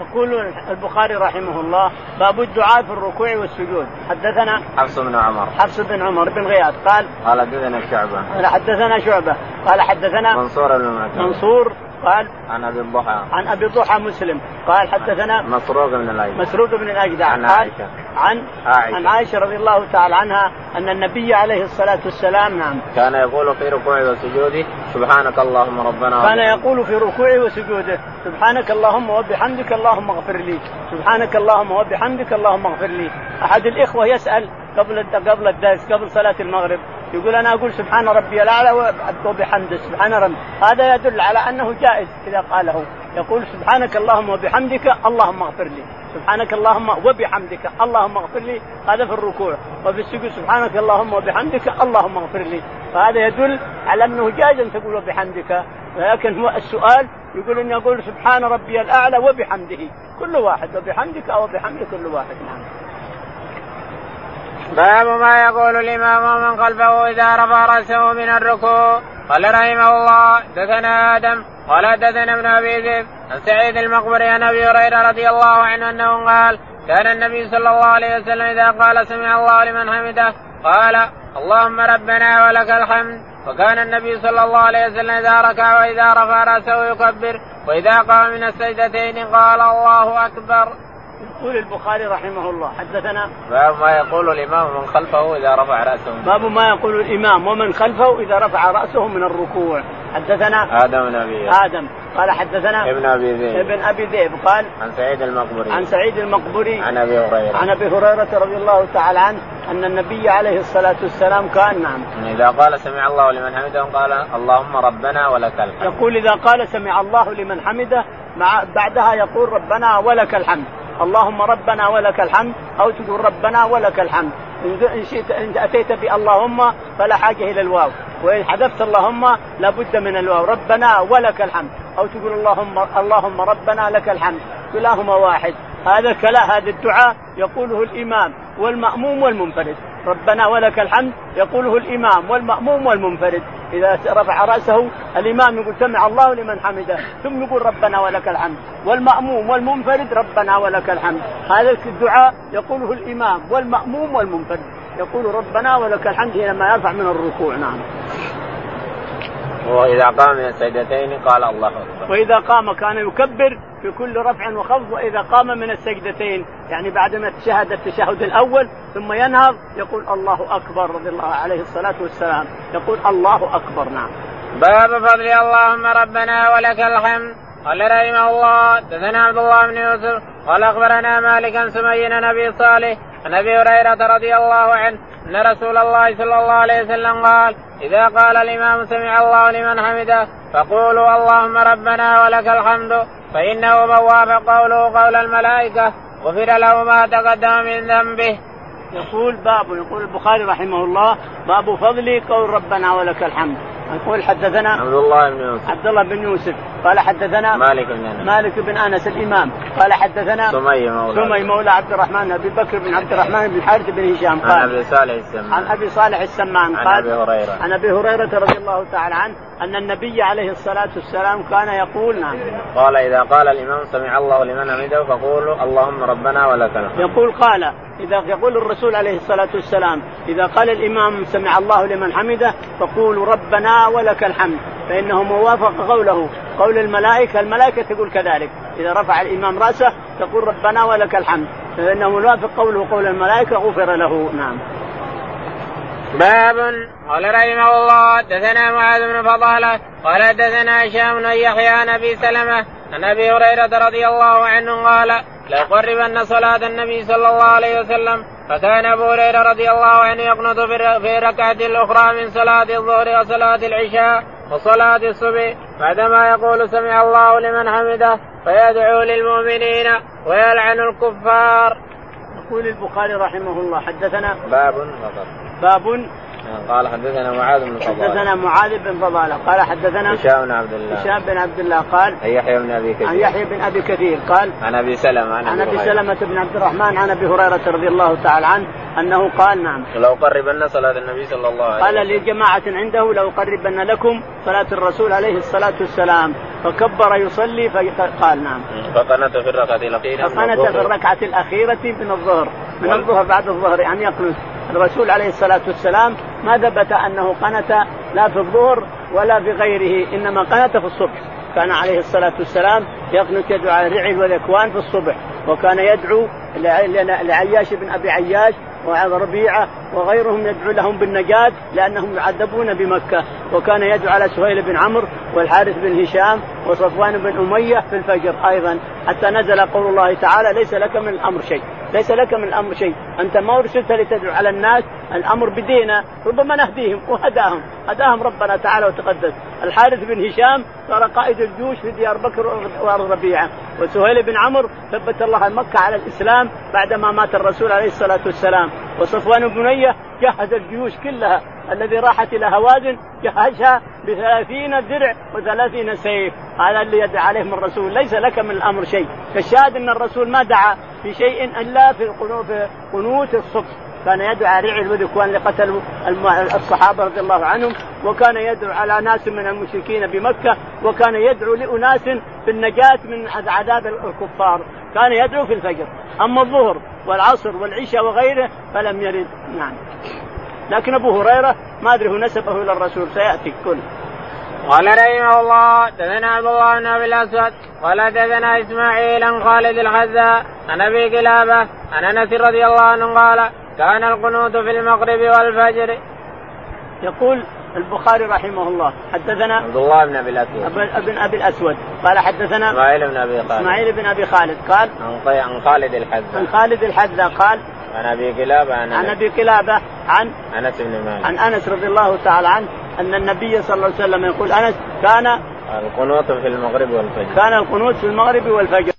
يقول البخاري رحمه الله باب الدعاء في الركوع والسجود. حدثنا حفص بن عمر. حفص بن عمر بن غياث قال قال حدثنا شعبة. قال حدثنا شعبة. قال حدثنا منصور بن منصور قال عن أبي الضحى. عن أبي الضحى مسلم. قال حدثنا مسروق بن الاجدع مسروق بن الاجدع عن عائشة. عن عائشة. عن عائشة رضي الله تعالى عنها أن النبي عليه الصلاة والسلام نعم. كان يقول في ركوعه وسجوده سبحانك اللهم ربنا كان يقول في ركوعه وسجوده سبحانك اللهم وبحمدك اللهم اغفر لي. سبحانك اللهم وبحمدك اللهم اغفر لي. أحد الإخوة يسأل قبل قبل الدرس قبل صلاة المغرب يقول أنا أقول سبحان ربي الاعلى وبحمده سبحان ربي. هذا يدل على أنه جائز إذا قاله. يقول سبحانك اللهم وبحمدك اللهم اغفر لي. سبحانك اللهم وبحمدك اللهم اغفر لي. هذا في الركوع. وفي السجود سبحانك اللهم وبحمدك اللهم اغفر لي. فهذا يدل على أنه جائز أن تقول وبحمدك ولكن هو السؤال يقول إني أقول سبحان ربي الأعلى وبحمده. كل واحد وبحمدك أو بحمد كل واحد. نعم. باب ما يقول الإمام ومن خلفه إذا رفع رأسه من الركوع. قال رحمه الله دثنا آدم قال دثنا ابن أبي ذئب عن سعيد المقبري عن أبي هريرة رضي الله عنه أنه قال كان النبي صلى الله عليه وسلم إذا قال سمع الله لمن حمده قال اللهم ربنا ولك الحمد. وكان النبي صلى الله عليه وسلم إذا ركع وإذا رفع رأسه يكبر وإذا قام من السجدتين قال الله أكبر. يقول البخاري رحمه الله. حدثنا باب ما يقول الإمام من خلفه إذا رفع رأسه. باب ما يقول الإمام ومن خلفه إذا رفع رأسه من الركوع. حدثنا آدم بن أبي آدم. قال حدثنا ابن أبي ذئب. ابن أبي ذئب. قال عن سعيد المقبري عن سعيد المقبري عن أبي هريرة. عن أبي هريرة رضي الله تعالى عنه أن النبي عليه الصلاة والسلام كان نعم. إذا قال سمع الله لمن حمده قال اللهم ربنا ولك الحمد. يقول إذا قال سمع الله لمن حمده مع بعدها يقول ربنا ولك الحمد. اللهم ربنا ولك الحمد. أو تقول ربنا ولك الحمد. إن شئت إن أتيت بأللهم فلا حاجة إلى الواو. وإن حذفت اللهم لابد من الواو. ربنا ولك الحمد. أو تقول اللهم اللهم ربنا لك الحمد. كلاهما واحد. هذا الكلام هذا الدعاء يقوله الإمام والمأموم والمنفرد. ربنا ولك الحمد يقوله الإمام والمأموم والمنفرد. إذا رفع رأسه الإمام يقول سمع الله لمن حمده ثم يقول ربنا ولك الحمد. والمأموم والمنفرد ربنا ولك الحمد. هذا الدعاء يقوله الإمام والمأموم والمنفرد. يقول ربنا ولك الحمد حينما يرفع من الركوع نعم. وإذا قام من السجدتين قال الله أكبر. وإذا قام كان يكبر في كل رفع وخفض وإذا قام من السجدتين يعني بعدما تشهد التشهد الأول ثم ينهض يقول الله أكبر رضي الله عليه الصلاة والسلام. يقول الله أكبر نعم. باب فضل اللهم ربنا ولك الحمد. قال رحمه الله دثنا عبد الله بن يوسف قال أخبرنا مالك عن سمي نبي صالح عن أبي هريرة رضي الله عنه أن رسول الله صلى الله عليه وسلم قال إذا قال الإمام سمع الله لمن حمده فقولوا اللهم ربنا ولك الحمد فإنه من وافق قوله قول الملائكة غفر له ما تقدم من ذنبه. يقول باب يقول البخاري رحمه الله باب فضل قول ربنا ولك الحمد. يقول حدثنا عبد الله بن يوسف. عبد الله بن يوسف. قال حدثنا مالك بن أنس. مالك بن أنس الإمام. قال حدثنا سمي مولى. سمي مولى عبد الرحمن ابي بكر بن عبد الرحمن بن الحارث بن هشام. عن قال أبي صالح السمان. عن أبي صالح السمان. عن قال أبي هريرة. عن أبي هريرة رضي الله تعالى عنه. أن النبي عليه الصلاة والسلام كان يقول نعم. قال إذا قال الإمام سمع الله لمن حمده فقولوا اللهم ربنا ولك الحمد. يقول قال إذا يقول الرسول عليه الصلاة والسلام إذا قال الإمام سمع الله لمن حمده فقولوا ربنا ولك الحمد فإنه موافق قوله. قول الملائكة الملائكة تقول كذلك. إذا رفع الإمام رأسه تقول ربنا ولك الحمد فإنه موافق قوله قول الملائكة غفر له. نعم. باب قال رحمه الله دثنا معاذ بن فضالة قال دثنا هشام بن يحيى عن أبي سلمة عن أبي هريرة رضي الله عنه قال لأقربن صلاة النبي صلى الله عليه وسلم فكان أبو هريرة رضي الله عنه يقنط في الركعة الأخرى من صلاة الظهر وصلاة العشاء وصلاة الصبح بعدما يقول سمع الله لمن حمده فيدعو للمؤمنين ويلعن الكفار. يقول البخاري رحمه الله حدثنا باب فقط. باب قال حدثنا معاذ بن فضالة. حدثنا معاذ بن فضالة. قال حدثنا هشام بن عبد الله. هشام بن عبد الله قال عن يحيى بن أبي كثير. عن يحيى بن أبي كثير قال عن أبي سلمة عن, عن أبي. سلمة بن عبد الرحمن عن أبي هريرة رضي الله تعالى عنه أنه قال نعم. لو قربن صلاة النبي صلى الله عليه قال وسلم. لجماعة عنده لو قربن لكم صلاة الرسول عليه الصلاة والسلام. فكبر يصلي فقال نعم. فقنت في الركعة الأخيرة. من فقنت الظهر. في الركعة الأخيرة من الظهر. من الظهر بعد الظهر يعني يقنت. الرسول عليه الصلاة والسلام ما ثبت أنه قنت لا في الظهر ولا في غيره إنما قنت في الصبح. كان عليه الصلاة والسلام يقنت يدعو على الرعل والإكوان في الصبح وكان يدعو لع- لع- لعياش بن أبي عياش وربيعة وغيرهم يدعو لهم بالنجاة لأنهم يعذبون بمكة. وكان يدعو على سهيل بن عمرو والحارث بن هشام وصفوان بن أمية في الفجر أيضا. حتى نزل قول الله تعالى ليس لك من الأمر شيء. ليس لك من الأمر شيء. أنت ما أرسلت لتدعو على الناس الأمر بدينا ربما نهديهم وهداهم. هداهم ربنا تعالى وتقدس. الحارث بن هشام صار قائد الجيوش في ديار بكر وأرض ربيعة. وسهيل بن عمرو ثبت الله مكة على الإسلام بعدما مات الرسول عليه الصلاة والسلام. وصفوان بن بنيه جهز الجيوش كلها. الذي راحت إلى هوازن جهزها بثلاثين درع وثلاثين سيف. هذا اللي يدعى عليهم الرسول. ليس لك من الأمر شيء. فالشاهد أن الرسول ما دعا في شيء الا في قنوت الصبح. كان يدعو على رعل وذكوان اللي الصحابة رضي الله عنهم وكان يدعو على ناس من المشركين بمكة وكان يدعو لأناس في النجاة من عذاب الكفار. كان يدعو في الفجر. أما الظهر والعصر والعشاء وغيره فلم يرد. نعم. لكن أبو هريرة ما أدري هو نسبه إلى الرسول سيأتي. كل. قال رحمه الله دثنا عبد الله بن أبي الأسود قال دثنا إسماعيل عن خالد الحذاء عن أبي قلابه عن أنس رضي الله عنه قال كان القنوت في المغرب والفجر. يقول البخاري رحمه الله حدثنا عبد الله بن أبي الأسود. ابن أبي الأسود. قال حدثنا إسماعيل بن أبي خالد. إسماعيل بن أبي خالد قال عن خالد الحذاء عن خالد الحذاء قال عن أبي قلابه عن عن أبي قلابه عن أنس بن مالك. عن أنس رضي الله تعالى عنه أن النبي صلى الله عليه وسلم يقول أنس كان القنوت في المغرب والفجر. كان القنوت في المغرب والفجر.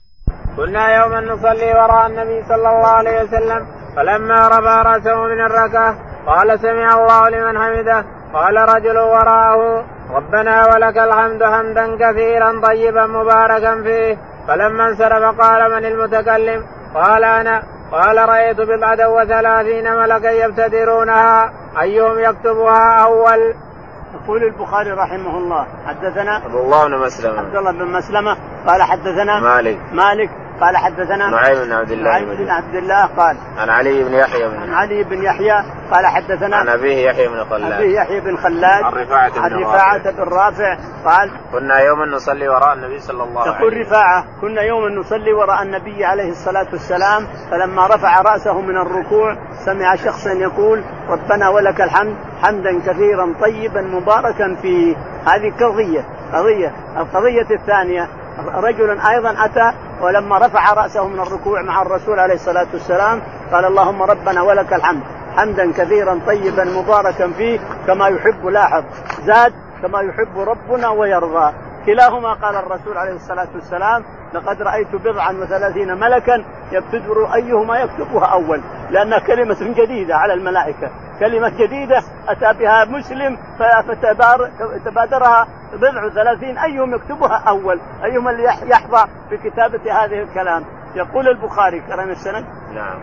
كنا يوما نصلي وراء النبي صلى الله عليه وسلم فلما رفع رأسه من الركعة قال سمع الله لمن حمده قال رجل وراءه ربنا ولك الحمد حمدا كثيرا طيبا مباركا فيه. فلما انصرف قال من المتكلم؟ قال أنا. قال رأيت بضعة وثلاثين ملكا يبتدرونها أيهم يكتبها أول؟ يقول البخاري رحمه الله حدثنا عبد الله بن مسلمة. عبد الله بن مسلمة قال حدثنا مالك. مالك قال حدثنا نعيم بن عبد الله نعيم بن عبد الله قال عن علي بن يحيى بن عن علي بن يحيى قال حدثنا عن أبيه يحيى بن خلاد. أبيه يحيى بن خلاد عن رفاعة عن بن رفاعة بن رافع قال كنا يوما نصلي وراء النبي صلى الله عليه وسلم. رفاعة كنا يوما نصلي وراء النبي عليه الصلاة والسلام فلما رفع رأسه من الركوع سمع شخصا يقول ربنا ولك الحمد حمدا كثيرا طيبا مباركا فيه هذه قضية قضية القضية الثانية رجل أيضا أتى ولما رفع رأسه من الركوع مع الرسول عليه الصلاة والسلام قال اللهم ربنا ولك الحمد حمدا كثيرا طيبا مباركا فيه كما يحب لاحظ زاد كما يحب ربنا ويرضى. كلاهما قال الرسول عليه الصلاة والسلام لقد رأيت بضعا وثلاثين ملكا يبتدر أيهما يكتبها أول لأنها كلمة جديدة على الملائكة. كلمة جديدة أتى بها مسلم فتبادرها بضع ثلاثين أيهم يكتبها أول أيهم اللي يحظى بكتابة هذه الكلام؟ يقول البخاري كرم السند. نعم.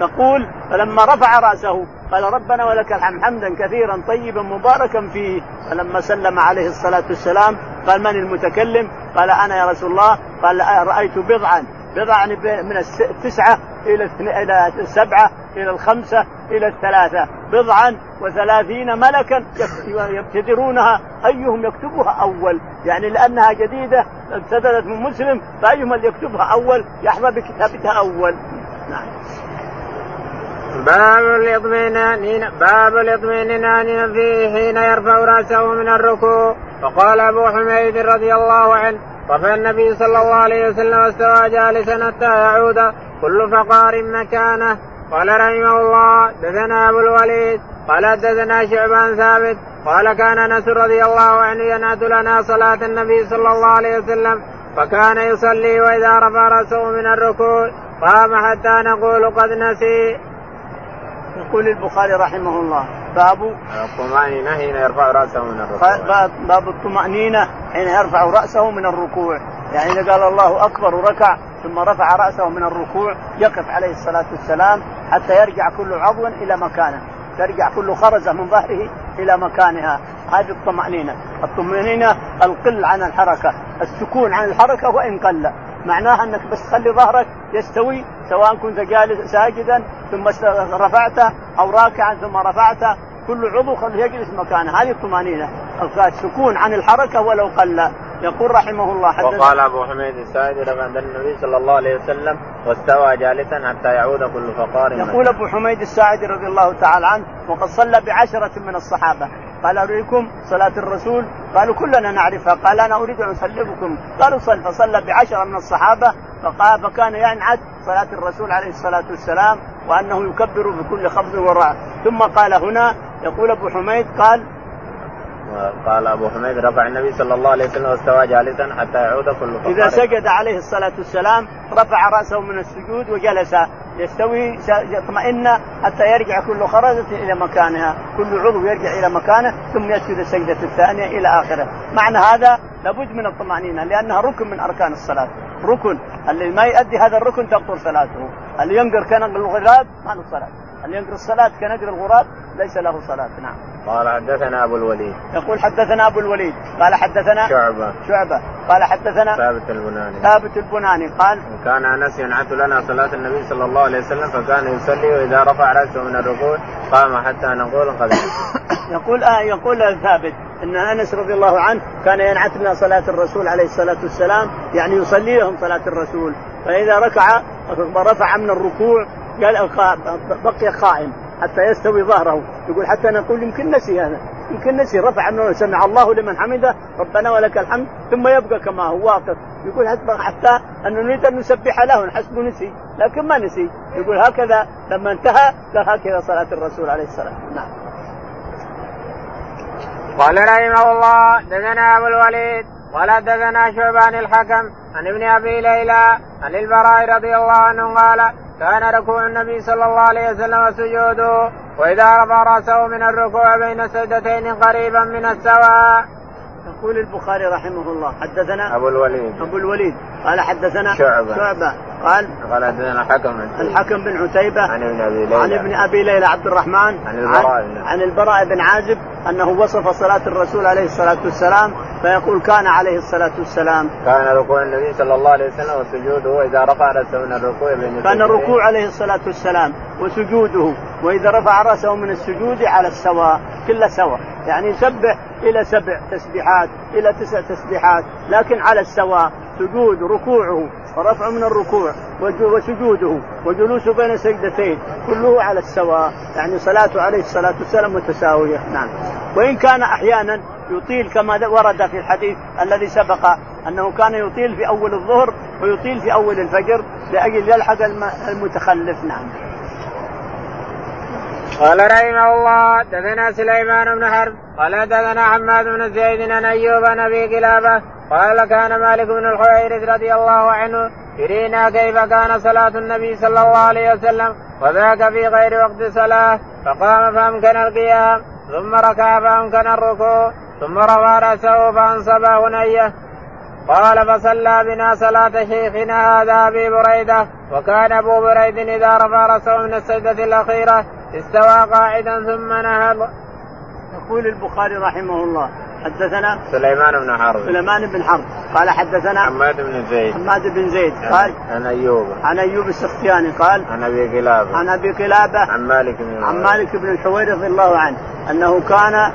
تقول فلما رفع رأسه قال ربنا ولك الحمد حمدا كثيرا طيبا مباركا فيه. فلما سلم عليه الصلاة والسلام قال من المتكلم؟ قال أنا يا رسول الله. قال رأيت بضعا بضعا من التسعه إلى إلى السبعه إلى الخمسة إلى الثلاثة. بضعا وثلاثين ملكا يبتدرونها أيهم يكتبها أول؟ يعني لأنها جديدة ابتدت من مسلم فأيهم اللي يكتبها أول؟ يحظى بكتابتها أول. نعم. باب الاطمئنان باب الاطمئنان فيه حين يرفع رأسه من الركوع. وقال أبو حميد رضي الله عنه رفع النبي صلى الله عليه وسلم واستوى جالسا حتى يعود. كل فقار مكانه. قال رحمه الله دثنا أبو الوليد قال دثنا شعبان ثابت قال كان أنس رضي الله عنه ينعت لنا صلاة النبي صلى الله عليه وسلم فكان يصلي وإذا رفع رأسه من الركوع قام حتى نقول قد نسي. يقول البخاري رحمه الله باب الطمأنينة حين يرفع رأسه من الركوع. باب, باب الطمأنينة حين يرفع رأسه من الركوع. يعني إذا قال الله أكبر وركع ثم رفع رأسه من الركوع يقف عليه الصلاة والسلام حتى يرجع كل عضو إلى مكانه. ترجع كل خرزة من ظهره إلى مكانها. هذه الطمأنينة. الطمأنينة القل عن الحركة السكون عن الحركة وإن قل. معناها أنك بس تخلي ظهرك يستوي سواء كنت جالس ساجدا ثم رفعته أو راكعا ثم رفعته. كل عضو خليه يجلس مكانه. هذه الطمأنينة. السكون عن الحركة ولو قل. يقول رحمه الله حدث وقال أبو حميد السائد لما النبي صلى الله عليه وسلم واستوى جالسا حتى يعود كل فقار يقول أبو حميد الساعدي رضي الله تعالى عنه وقد صلى بعشرة من الصحابة. قال أريكم صلاة الرسول؟ قالوا كلنا نعرفها. قال أنا أريد أن أسلمكم. قالوا صل فصلى بعشرة من الصحابة فقال فكان ينعت صلاة الرسول عليه الصلاة والسلام وأنه يكبر بكل خفض ورعد ثم قال هنا يقول أبو حميد قال قال أبو حميد رفع النبي صلى الله عليه وسلم واستوى جالسا حتى يعود كل فقار إذا سجد عليه الصلاة والسلام رفع رأسه من السجود وجلس يستوي يطمئن حتى يرجع كل خرزة إلى مكانها. كل عضو يرجع إلى مكانه ثم يسجد السجدة الثانية إلى آخره. معنى هذا لابد من الطمأنينة لأنها ركن من أركان الصلاة. ركن اللي ما يؤدي هذا الركن تبطل صلاته. اللي ينقر كنقر الغراب ما له صلاة. اللي ينقر الصلاة كنقر الغراب ليس له صلاة نعم. قال حدثنا أبو الوليد. يقول حدثنا أبو الوليد قال حدثنا شعبة. شعبة. قال حدثنا ثابت البناني. ثابت البناني قال كان أنس ينعت لنا صلاة النبي صلى الله عليه وسلم فكان يصلي وإذا رفع رأسه من الركوع قام حتى نقول قد يقول آه يقول ثابت إن أنس رضي الله عنه كان ينعت لنا صلاة الرسول عليه الصلاة والسلام يعني يصلي لهم صلاة الرسول. فإذا ركع رفع من الركوع قال بقي قائم حتى يستوي ظهره. يقول حتى نقول يمكن نسي هذا. يمكن نسي. رفع أنه سمع الله لمن حمده. ربنا ولك الحمد. ثم يبقى كما هو واقف. يقول حتى ان نريد أن نسبح له. نحسبه نسي. لكن ما نسي. يقول هكذا لما انتهى قال هكذا صلاة الرسول عليه السلام. نعم. قال رحمه الله دثنا أبو الوليد ولا دثنا شعبان الحكم عن ابن أبي ليلى عن البراء رضي الله عنه قال كان ركوع النبي صلى الله عليه وسلم وسجوده وإذا رفع رأسه من الركوع بين سجدتين قريبا من السواء. يقول البخاري رحمه الله حدثنا أبو الوليد. أبو الوليد. قال حدثنا شعبة. شعبة. قال قال حدثنا الحكم الحكم بن عتيبة عن ابن أبي ليلى. عن ابن أبي ليلى عبد الرحمن. عن البراء عن, عن البراء بن عازب أنه وصف صلاة الرسول عليه الصلاة والسلام فيقول كان عليه الصلاة والسلام. كان ركوع النبي صلى الله عليه وسلم وسجوده وإذا رفع رأسه من الركوع بين كان الركوع عليه الصلاة والسلام وسجوده وإذا رفع رأسه من السجود على السواء كله سواء. يعني يسبح إلى سبع تسبيحات إلى تسع تسبيحات لكن على السواء. سجود ركوعه ورفعه من الركوع وسجوده وجلوسه بين سجدتين كله على السواء يعني صلاته عليه الصلاة والسلام متساوية نعم. وإن كان أحيانا يطيل كما ورد في الحديث الذي سبق أنه كان يطيل في أول الظهر ويطيل في أول الفجر لأجل يلحق المتخلف نعم. قال رحمه الله دثنا سليمان بن حرب قال دثنا حماد بن زيد عن أيوب عن أبي قلابة قال كان مالك بن الحويرث رضي الله عنه يرينا كيف كان صلاة النبي صلى الله عليه وسلم وذاك في غير وقت صلاة فقام فأمكن القيام ثم ركع فأمكن الركوع ثم رفع رأسه فأنصب هنيه قال فصلى بنا صلاة شيخنا هذا أبي بريدة وكان أبو بريد إذا رفع رأسه من السجدة الأخيرة استوى قاعدا ثم نهض. يقول البخاري رحمه الله حدثنا سليمان بن حرب. سليمان بن حرب. قال حدثنا حماد بن زيد. حماد بن زيد. قال عن أيوب. عن أيوب السختياني. قال عن أبي قلابه عن أبي قلابه عن مالك بن عن مالك بن الحويرث رضي الله عنه أنه كان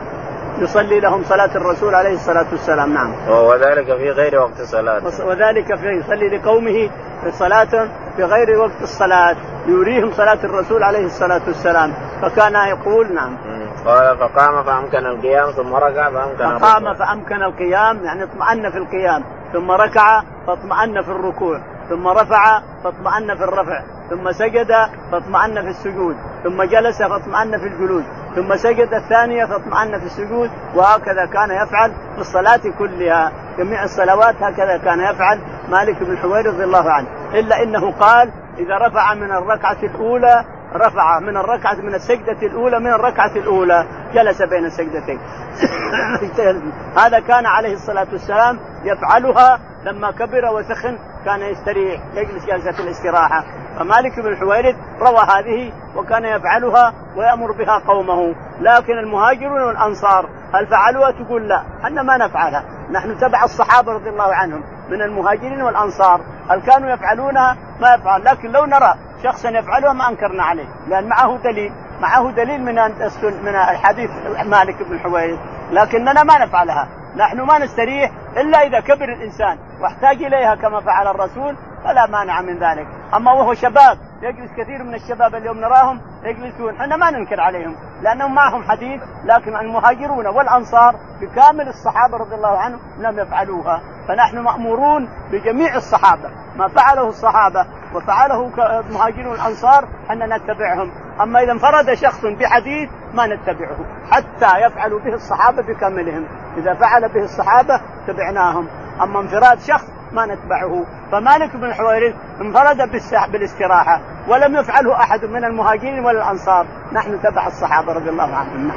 يصلي لهم صلاة الرسول عليه الصلاة والسلام نعم. وذلك في غير وقت صلاة وذلك في يصلي لقومه في صلاة في غير وقت الصلاة يريهم صلاة الرسول عليه الصلاة والسلام. فكان يقول نعم. قال فقام فأمكن القيام ثم ركع فأمكن فقام فأمكن القيام يعني اطمأن في القيام ثم ركع فاطمأن في الركوع ثم رفع فاطمأن في الرفع ثم سجد فاطمأن في السجود ثم جلس فاطمأن في الجلوس ثم سجد الثانية فاطمأن في السجود وهكذا كان يفعل في الصلاة كلها. جميع الصلوات هكذا كان يفعل. مالك بن حوير رضي الله عنه. إلا إنه قال إذا رفع من الركعة الأولى رفع من الركعة من السجدة الأولى من الركعة الأولى. جلس بين السجدتين. هذا كان عليه الصلاة والسلام يفعلها لما كبر وسخن كان يستريح يجلس جلسة الاستراحة. فمالك بن الحويرث روى هذه وكان يفعلها ويأمر بها قومه. لكن المهاجرون والأنصار هل فعلوها؟ تقول لا. إحنا ما نفعلها. نحن تبع الصحابة رضي الله عنهم من المهاجرين والأنصار. هل كانوا يفعلونها؟ ما يفعل لكن لو نرى شخصا يفعلها ما أنكرنا عليه. لأن معه دليل. معه دليل من من الحديث مالك بن الحويرث لكننا ما نفعلها. نحن ما نستريح إلا إذا كبر الإنسان. واحتاج إليها كما فعل الرسول. فلا مانع من ذلك، أما وهو شباب يجلس كثير من الشباب اليوم نراهم يجلسون، إحنا ما ننكر عليهم لأنهم معهم حديث لكن المهاجرون والأنصار بكامل الصحابة رضي الله عنهم لم يفعلوها، فنحن مأمورون بجميع الصحابة. ما فعله الصحابة وفعله المهاجرون الأنصار ان نتبعهم، أما إذا انفرد شخص بحديث ما نتبعه. حتى يفعلوا به الصحابة بكاملهم، إذا فعل به الصحابة تبعناهم، أما انفراد شخص ما نتبعه، فمالك بن حويرث انفرد بالاستراحة ولم يفعله أحد من المهاجرين ولا الأنصار، نحن تبع الصحابة رضي الله عنهم.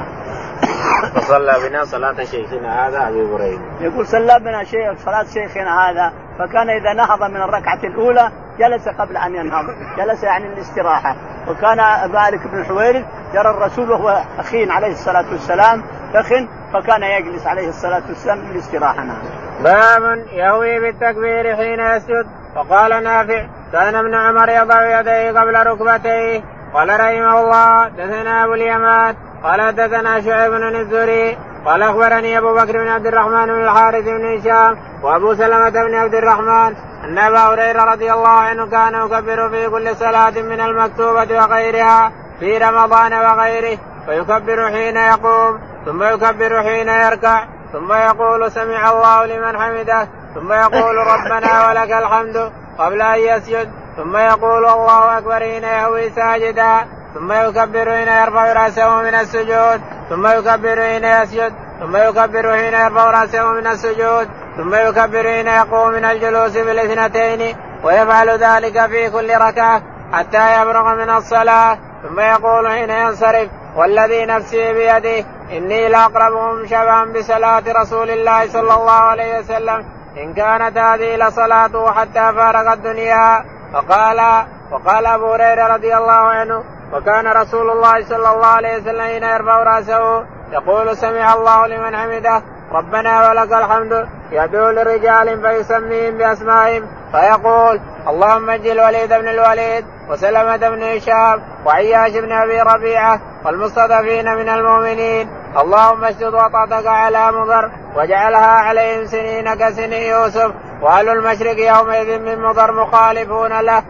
فصلى بنا صلاة شيخنا هذا أبي هريرة. يقول صلى بنا شيخ صلاة شيخنا هذا فكان إذا نهض من الركعة الأولى جلس قبل أن ينهض جلس يعني الاستراحة وكان مالك بن حويرث يرى الرسول وهو أخين عليه الصلاة والسلام أخ فكان يجلس عليه الصلاة والسلام للاستراحة نعم. باب يهوي بالتكبير حين يسجد. وقال نافع كان ابن عمر يضع يديه قبل ركبتيه. قال رحمه الله دثنا أبو اليمان. قال حدثنا شعيب بن الزهري. قال أخبرني أبو بكر بن عبد الرحمن بن الحارث بن هشام وأبو سلمة بن عبد الرحمن أن أبا هريرة رضي الله عنه كان يكبر في كل صلاة من المكتوبة وغيرها في رمضان وغيره فيكبر حين يقوم ثم يكبر حين يركع. ثم يقول سمع الله لمن حمده ثم يقول ربنا ولك الحمد قبل أن يسجد ثم يقول الله أكبر حين يهوي ساجدا ثم يكبر حين يرفع رأسه من السجود ثم يكبر حين يسجد ثم يكبر حين يرفع رأسه من السجود ثم يكبر حين يقوم من الجلوس في الاثنتين ويفعل ذلك في كل ركعة حتى يبرغ من الصلاة ثم يقول حين ينصرف والذي نفسي بيده إني لأقربهم شبها بصلاة رسول الله صلى الله عليه وسلم. إن كانت هذه لصلاته حتى فارق الدنيا. فقال وقال أبو هريرة رضي الله عنه وكان رسول الله صلى الله عليه وسلم حين يرفع رأسه يقول سمع الله لمن حمده. ربنا ولك الحمد. يدعو لرجال فيسميهم بأسمائهم. فيقول اللهم أجل الوليد بن الوليد وسلمة بن هشام وعياش بن أبي ربيعة والمستضعفين من المؤمنين. اللهم اشدد وطأتك على مضر واجعلها عليهم سنين كسن يوسف. وأهل المشرق يومئذ من مضر مخالفون له.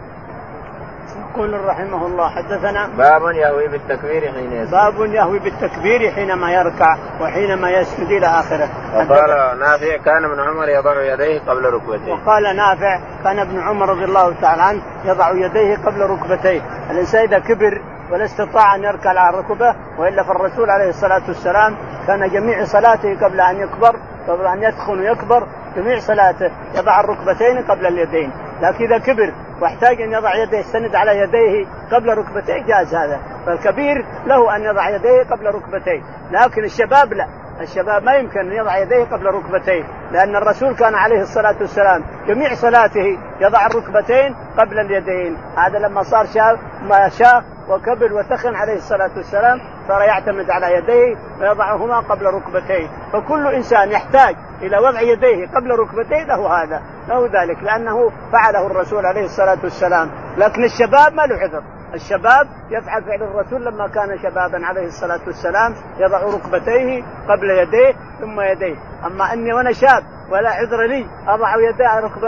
يقول رحمه الله حدثنا باب يهوي بالتكبير حين يسجد. باب يهوي بالتكبير حينما يركع وحينما يسجد إلى آخره. وقال نافع كان ابن عمر يضع يديه قبل ركبتيه. وقال نافع كان ابن عمر رضي الله تعالى عنه يضع يديه قبل ركبتيه. الإنسان إذا كبر ولا استطاع أن يركع على الركبه وإلا فالرسول عليه الصلاة والسلام كان جميع صلاته قبل أن يكبر قبل أن يدخن ويكبر جميع صلاته. يضع الركبتين قبل اليدين. لكن إذا كبر واحتاج أن يضع يديه يستند على يديه قبل ركبتيه جاز هذا. فالكبير له أن يضع يديه قبل ركبتيه. لكن الشباب لا. الشباب ما يمكن أن يضع يديه قبل ركبتيه. لأن الرسول كان عليه الصلاة والسلام جميع صلاته يضع الركبتين قبل اليدين. هذا لما صار شاب ما شاخ وكبر وثخن عليه الصلاة والسلام صار يعتمد على يديه ويضعهما قبل ركبتيه. فكل إنسان يحتاج إلى وضع يديه قبل ركبتيه له هذا له ذلك لأنه فعله الرسول عليه الصلاة والسلام. لكن الشباب ما له عذر. الشباب يفعل فعل الرسول لما كان شبابا عليه الصلاة والسلام يضع ركبتيه قبل يديه ثم يديه. أما إني وأنا شاب ولا عذر لي أضع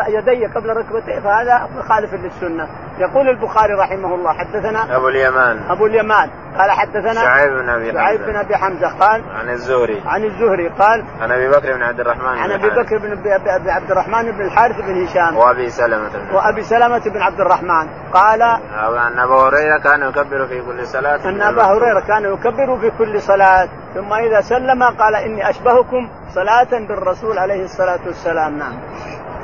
يدي, قبل ركبتي فهذا مخالف للسنة. يقول البخاري رحمه الله حدثنا أبو اليمان. أبو اليمان. قال حدثنا شعيب بن أبي شعيب بن أبي حمزة قال عن الزهري. عن الزهري قال عن أبي بكر بن عبد الرحمن عن أبي بكر بن ابي عبد الرحمن بن الحارث بن هشام. وأبي سلمة وأبي سلمة بن عبد الرحمن. قال أن أبا هريرة كان يكبر في كل صلاة. أن أبا هريرة كان يكبر في كل صلاة. ثم إذا سلم قال إني أشبهكم صلاة بالرسول عليه الصلاة والسلام. نعم.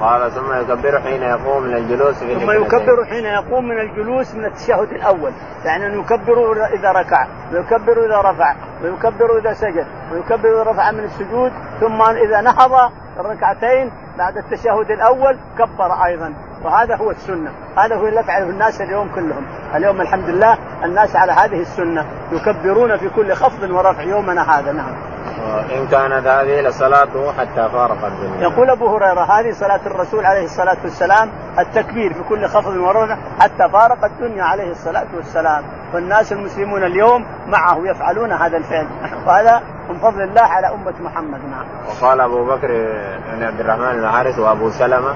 قال ثم يكبر حين يقوم من الجلوس في ثم يكبر حين يقوم من الجلوس من التشهد الأول. يعني أنه يكبر إذا ركع ويكبر إذا رفع ويكبر إذا سجد ويكبر إذا رفع من السجود ثم إذا نهض الركعتين بعد التشهد الأول كبر أيضا. وهذا هو السنة. هذا هو اللي يفعله الناس اليوم كلهم. اليوم الحمد لله الناس على هذه السنة يكبرون في كل خفض ورفع يومنا هذا. نعم. إن كانت هذه لصلاته حتى فارق الدنيا. يقول أبو هريرة هذه صلاة الرسول عليه الصلاة والسلام التكبير في كل خفض ورفع حتى فارق الدنيا عليه الصلاة والسلام والناس المسلمون اليوم معه يفعلون هذا الفعل وهذا من فضل الله على أمة محمد نعم. وقال أبو بكر بن عبد الرحمن بن حارث وأبو سلمة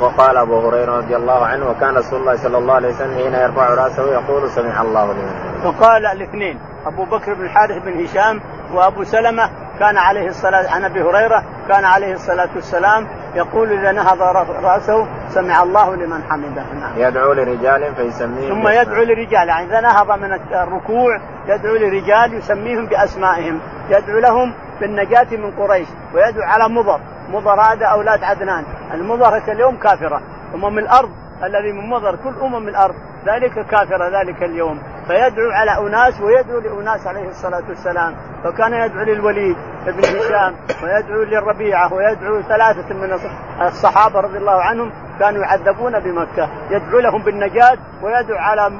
وقال أبو هريرة رضي الله عنه وكان رسول الله صلى الله عليه وسلم حين يرفع رأسه يقول سمع الله لمن وقال الاثنين أبو بكر بن الحارث بن هشام وابو سلمة كان عليه الصلاه عن أبي هريرة كان عليه الصلاة والسلام يقول إذا نهض رأسه سمع الله لمن حمده. نعم. يدعو لرجال فيسميهم ثم يدعو لرجال. يعني إذا نهض من الركوع يدعو لرجال يسميهم بأسمائهم. يدعو لهم بالنجاة من قريش ويدعو على مضر. مضر هذا أولاد عدنان. المضر اليوم كافرة. أمم الأرض الذي من مضر كل أمم الأرض ذلك كافر ذلك اليوم. فيدعو على أناس ويدعو لأناس عليه الصلاة والسلام فكان يدعو للوليد بن هشام ويدعو للربيعة ويدعو ثلاثة من الصحابة رضي الله عنهم كانوا يعذبون بمكة. يدعو لهم بالنجاة ويدعو على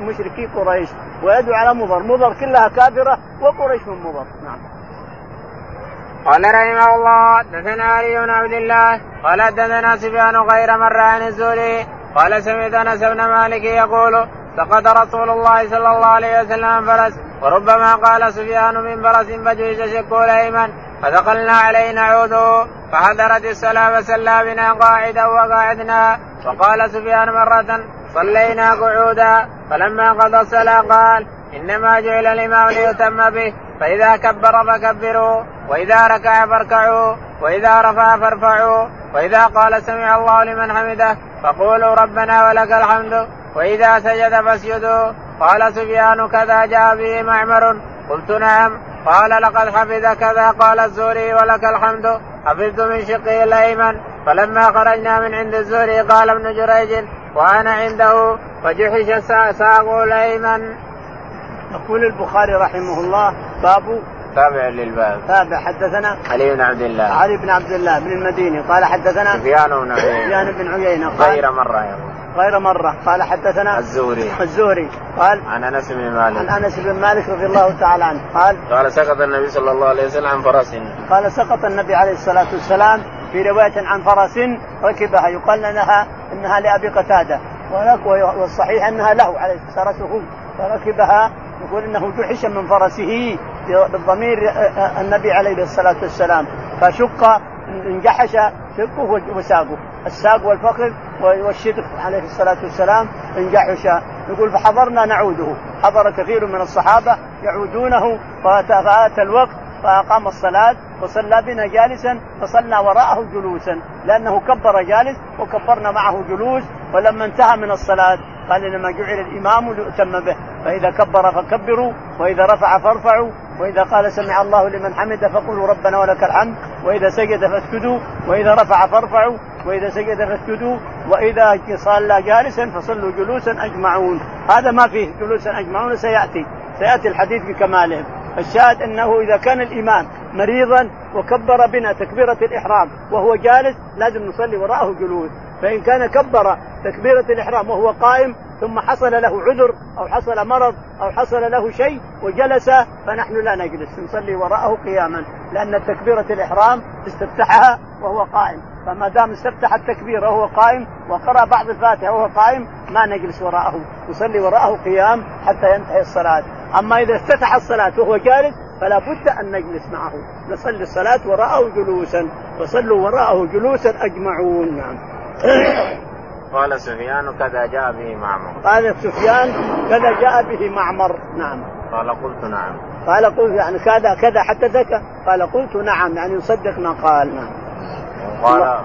مشركي قريش ويدعو على مضر. مضر كلها كافرة وقريش من مضر. نعم. قال رحمه الله دثنا علي بن عبد الله قال دثنا سفيان غير مره عن الزهري قال سمعت أنس بن مالك يقول سقط رسول الله صلى الله عليه وسلم فرس وربما قال سفيان من فرس فجوز شكو الايمن فدخلنا عليه نعوده فحضرت الصلاة فسلى بنا قاعدا وقاعدنا وقال سفيان مرة صلينا قعودا فلما قضى الصلاة قال إنما جعل الإمام ليتم به فإذا كبر فكبروا وإذا ركع فاركعوا وإذا رفع فارفعوا وإذا قال سمع الله لمن حمده فقولوا ربنا ولك الحمد. وإذا سجد فاسجدوا. قال سفيان كذا جاء به معمر. قلت نعم. قال لقد حفظ كذا. قال الزهري ولك الحمد. حفظت من شقه الايمن فلما خرجنا من عند الزهري قال ابن جريج وأنا عنده. فجحش ساقه الايمن. يقول البخاري رحمه الله باب تابع للباب. تابع. حدثنا علي بن عبد الله. علي بن عبد الله بن المديني قال حدثنا سفيان بن عيينة. سفيان بن عيينة. غير مرة يقول. غير مرة. قال حدثنا الزهري. الزهري. قال عن أنس بن مالك. عن أنس بن مالك رضي الله تعالى عنه. قال قال سقط النبي صلى الله عليه وسلم عن فرس. قال سقط النبي عليه الصلاة والسلام في رواية عن فرس ركبها. يقال انها إنها لأبي قتادة. والصحيح أنها له عليه فرسه فركبها. يقول إنه جحش من فرسه بالضمير النبي عليه الصلاة والسلام. فشق انجحش شقه وساقه الساق والفخذ والشدق عليه الصلاة والسلام انجحش. يقول فحضرنا نعوده. حضر كثير من الصحابة يعودونه فأتى الوقت فأقام الصلاة وصلى بنا جالسا فصلى وراءه جلوسا. لأنه كبر جالس وكبرنا معه جلوس ولما انتهى من الصلاة قال انما جعل الإمام ليؤتم به. فإذا كبر فكبروا وإذا رفع فارفعوا وإذا قال سمع الله لمن حمد فقولوا ربنا ولك الحمد وإذا سجد فاسجدوا وإذا رفع فارفعوا وإذا سجد فاسجدوا وإذا صلى جالسا فصلوا جلوسا أجمعون. هذا ما فيه جلوسا أجمعون سيأتي سيأتي الحديث بكماله. الشاهد أنه إذا كان الامام مريضا وكبر بنا تكبيرة الإحرام وهو جالس لازم نصلي وراءه جلوس. فإن كان كبر تكبيرة الإحرام وهو قائم ثم حصل له عذر أو حصل مرض أو حصل له شيء وجلس فنحن لا نجلس نصلي وراءه قياما لأن تكبيرة الإحرام استفتحها وهو قائم. فما دام استفتح التكبير وهو قائم وقرأ بعض الفاتحة وهو قائم ما نجلس وراءه. نصلي وراءه قيام حتى ينتهي الصلاة. أما إذا افتتح الصلاة وهو جالس فلا بد أن نجلس معه. نصلي الصلاة وراءه جلوسا وصلوا وراءه جلوسا أجمعون. نعم. قال سفيان كذا جاء به معمر. قال سفيان كذا جاء به معمر. نعم. قال قلت نعم. قال قلت يعني كذا كذا حتى ذكى قال قلت نعم يعني يصدق ما قال نعم. قال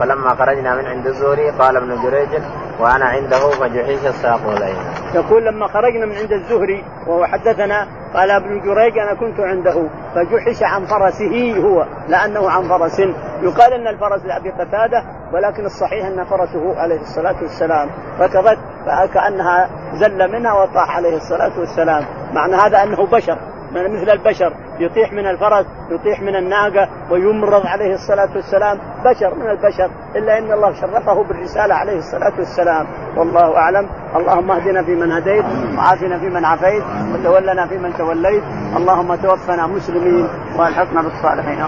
فلما خرجنا من عند الزهري قال ابن جريج وأنا عنده فجحيش الساق الايمن. يقول لما خرجنا من عند الزهري وهو حدثنا قال ابن جريج أنا كنت عنده فجحش عن فرسه هو لأنه عن فرس. يقال إن الفرس لأبي قتادة ولكن الصحيح أن فرسه عليه الصلاة والسلام. ركضت فكأنها زل منها وطاح عليه الصلاة والسلام. معنى هذا أنه بشر مثل البشر. يطيح من الفرس يطيح من الناقة ويمرض عليه الصلاة والسلام. بشر من البشر إلا إن الله شرفه بالرسالة عليه الصلاة والسلام. والله أعلم. اللهم اهدنا فيمن هديت وعافنا فيمن عافيت وتولنا فيمن توليت. اللهم توفنا مسلمين وألحقنا بالصالحين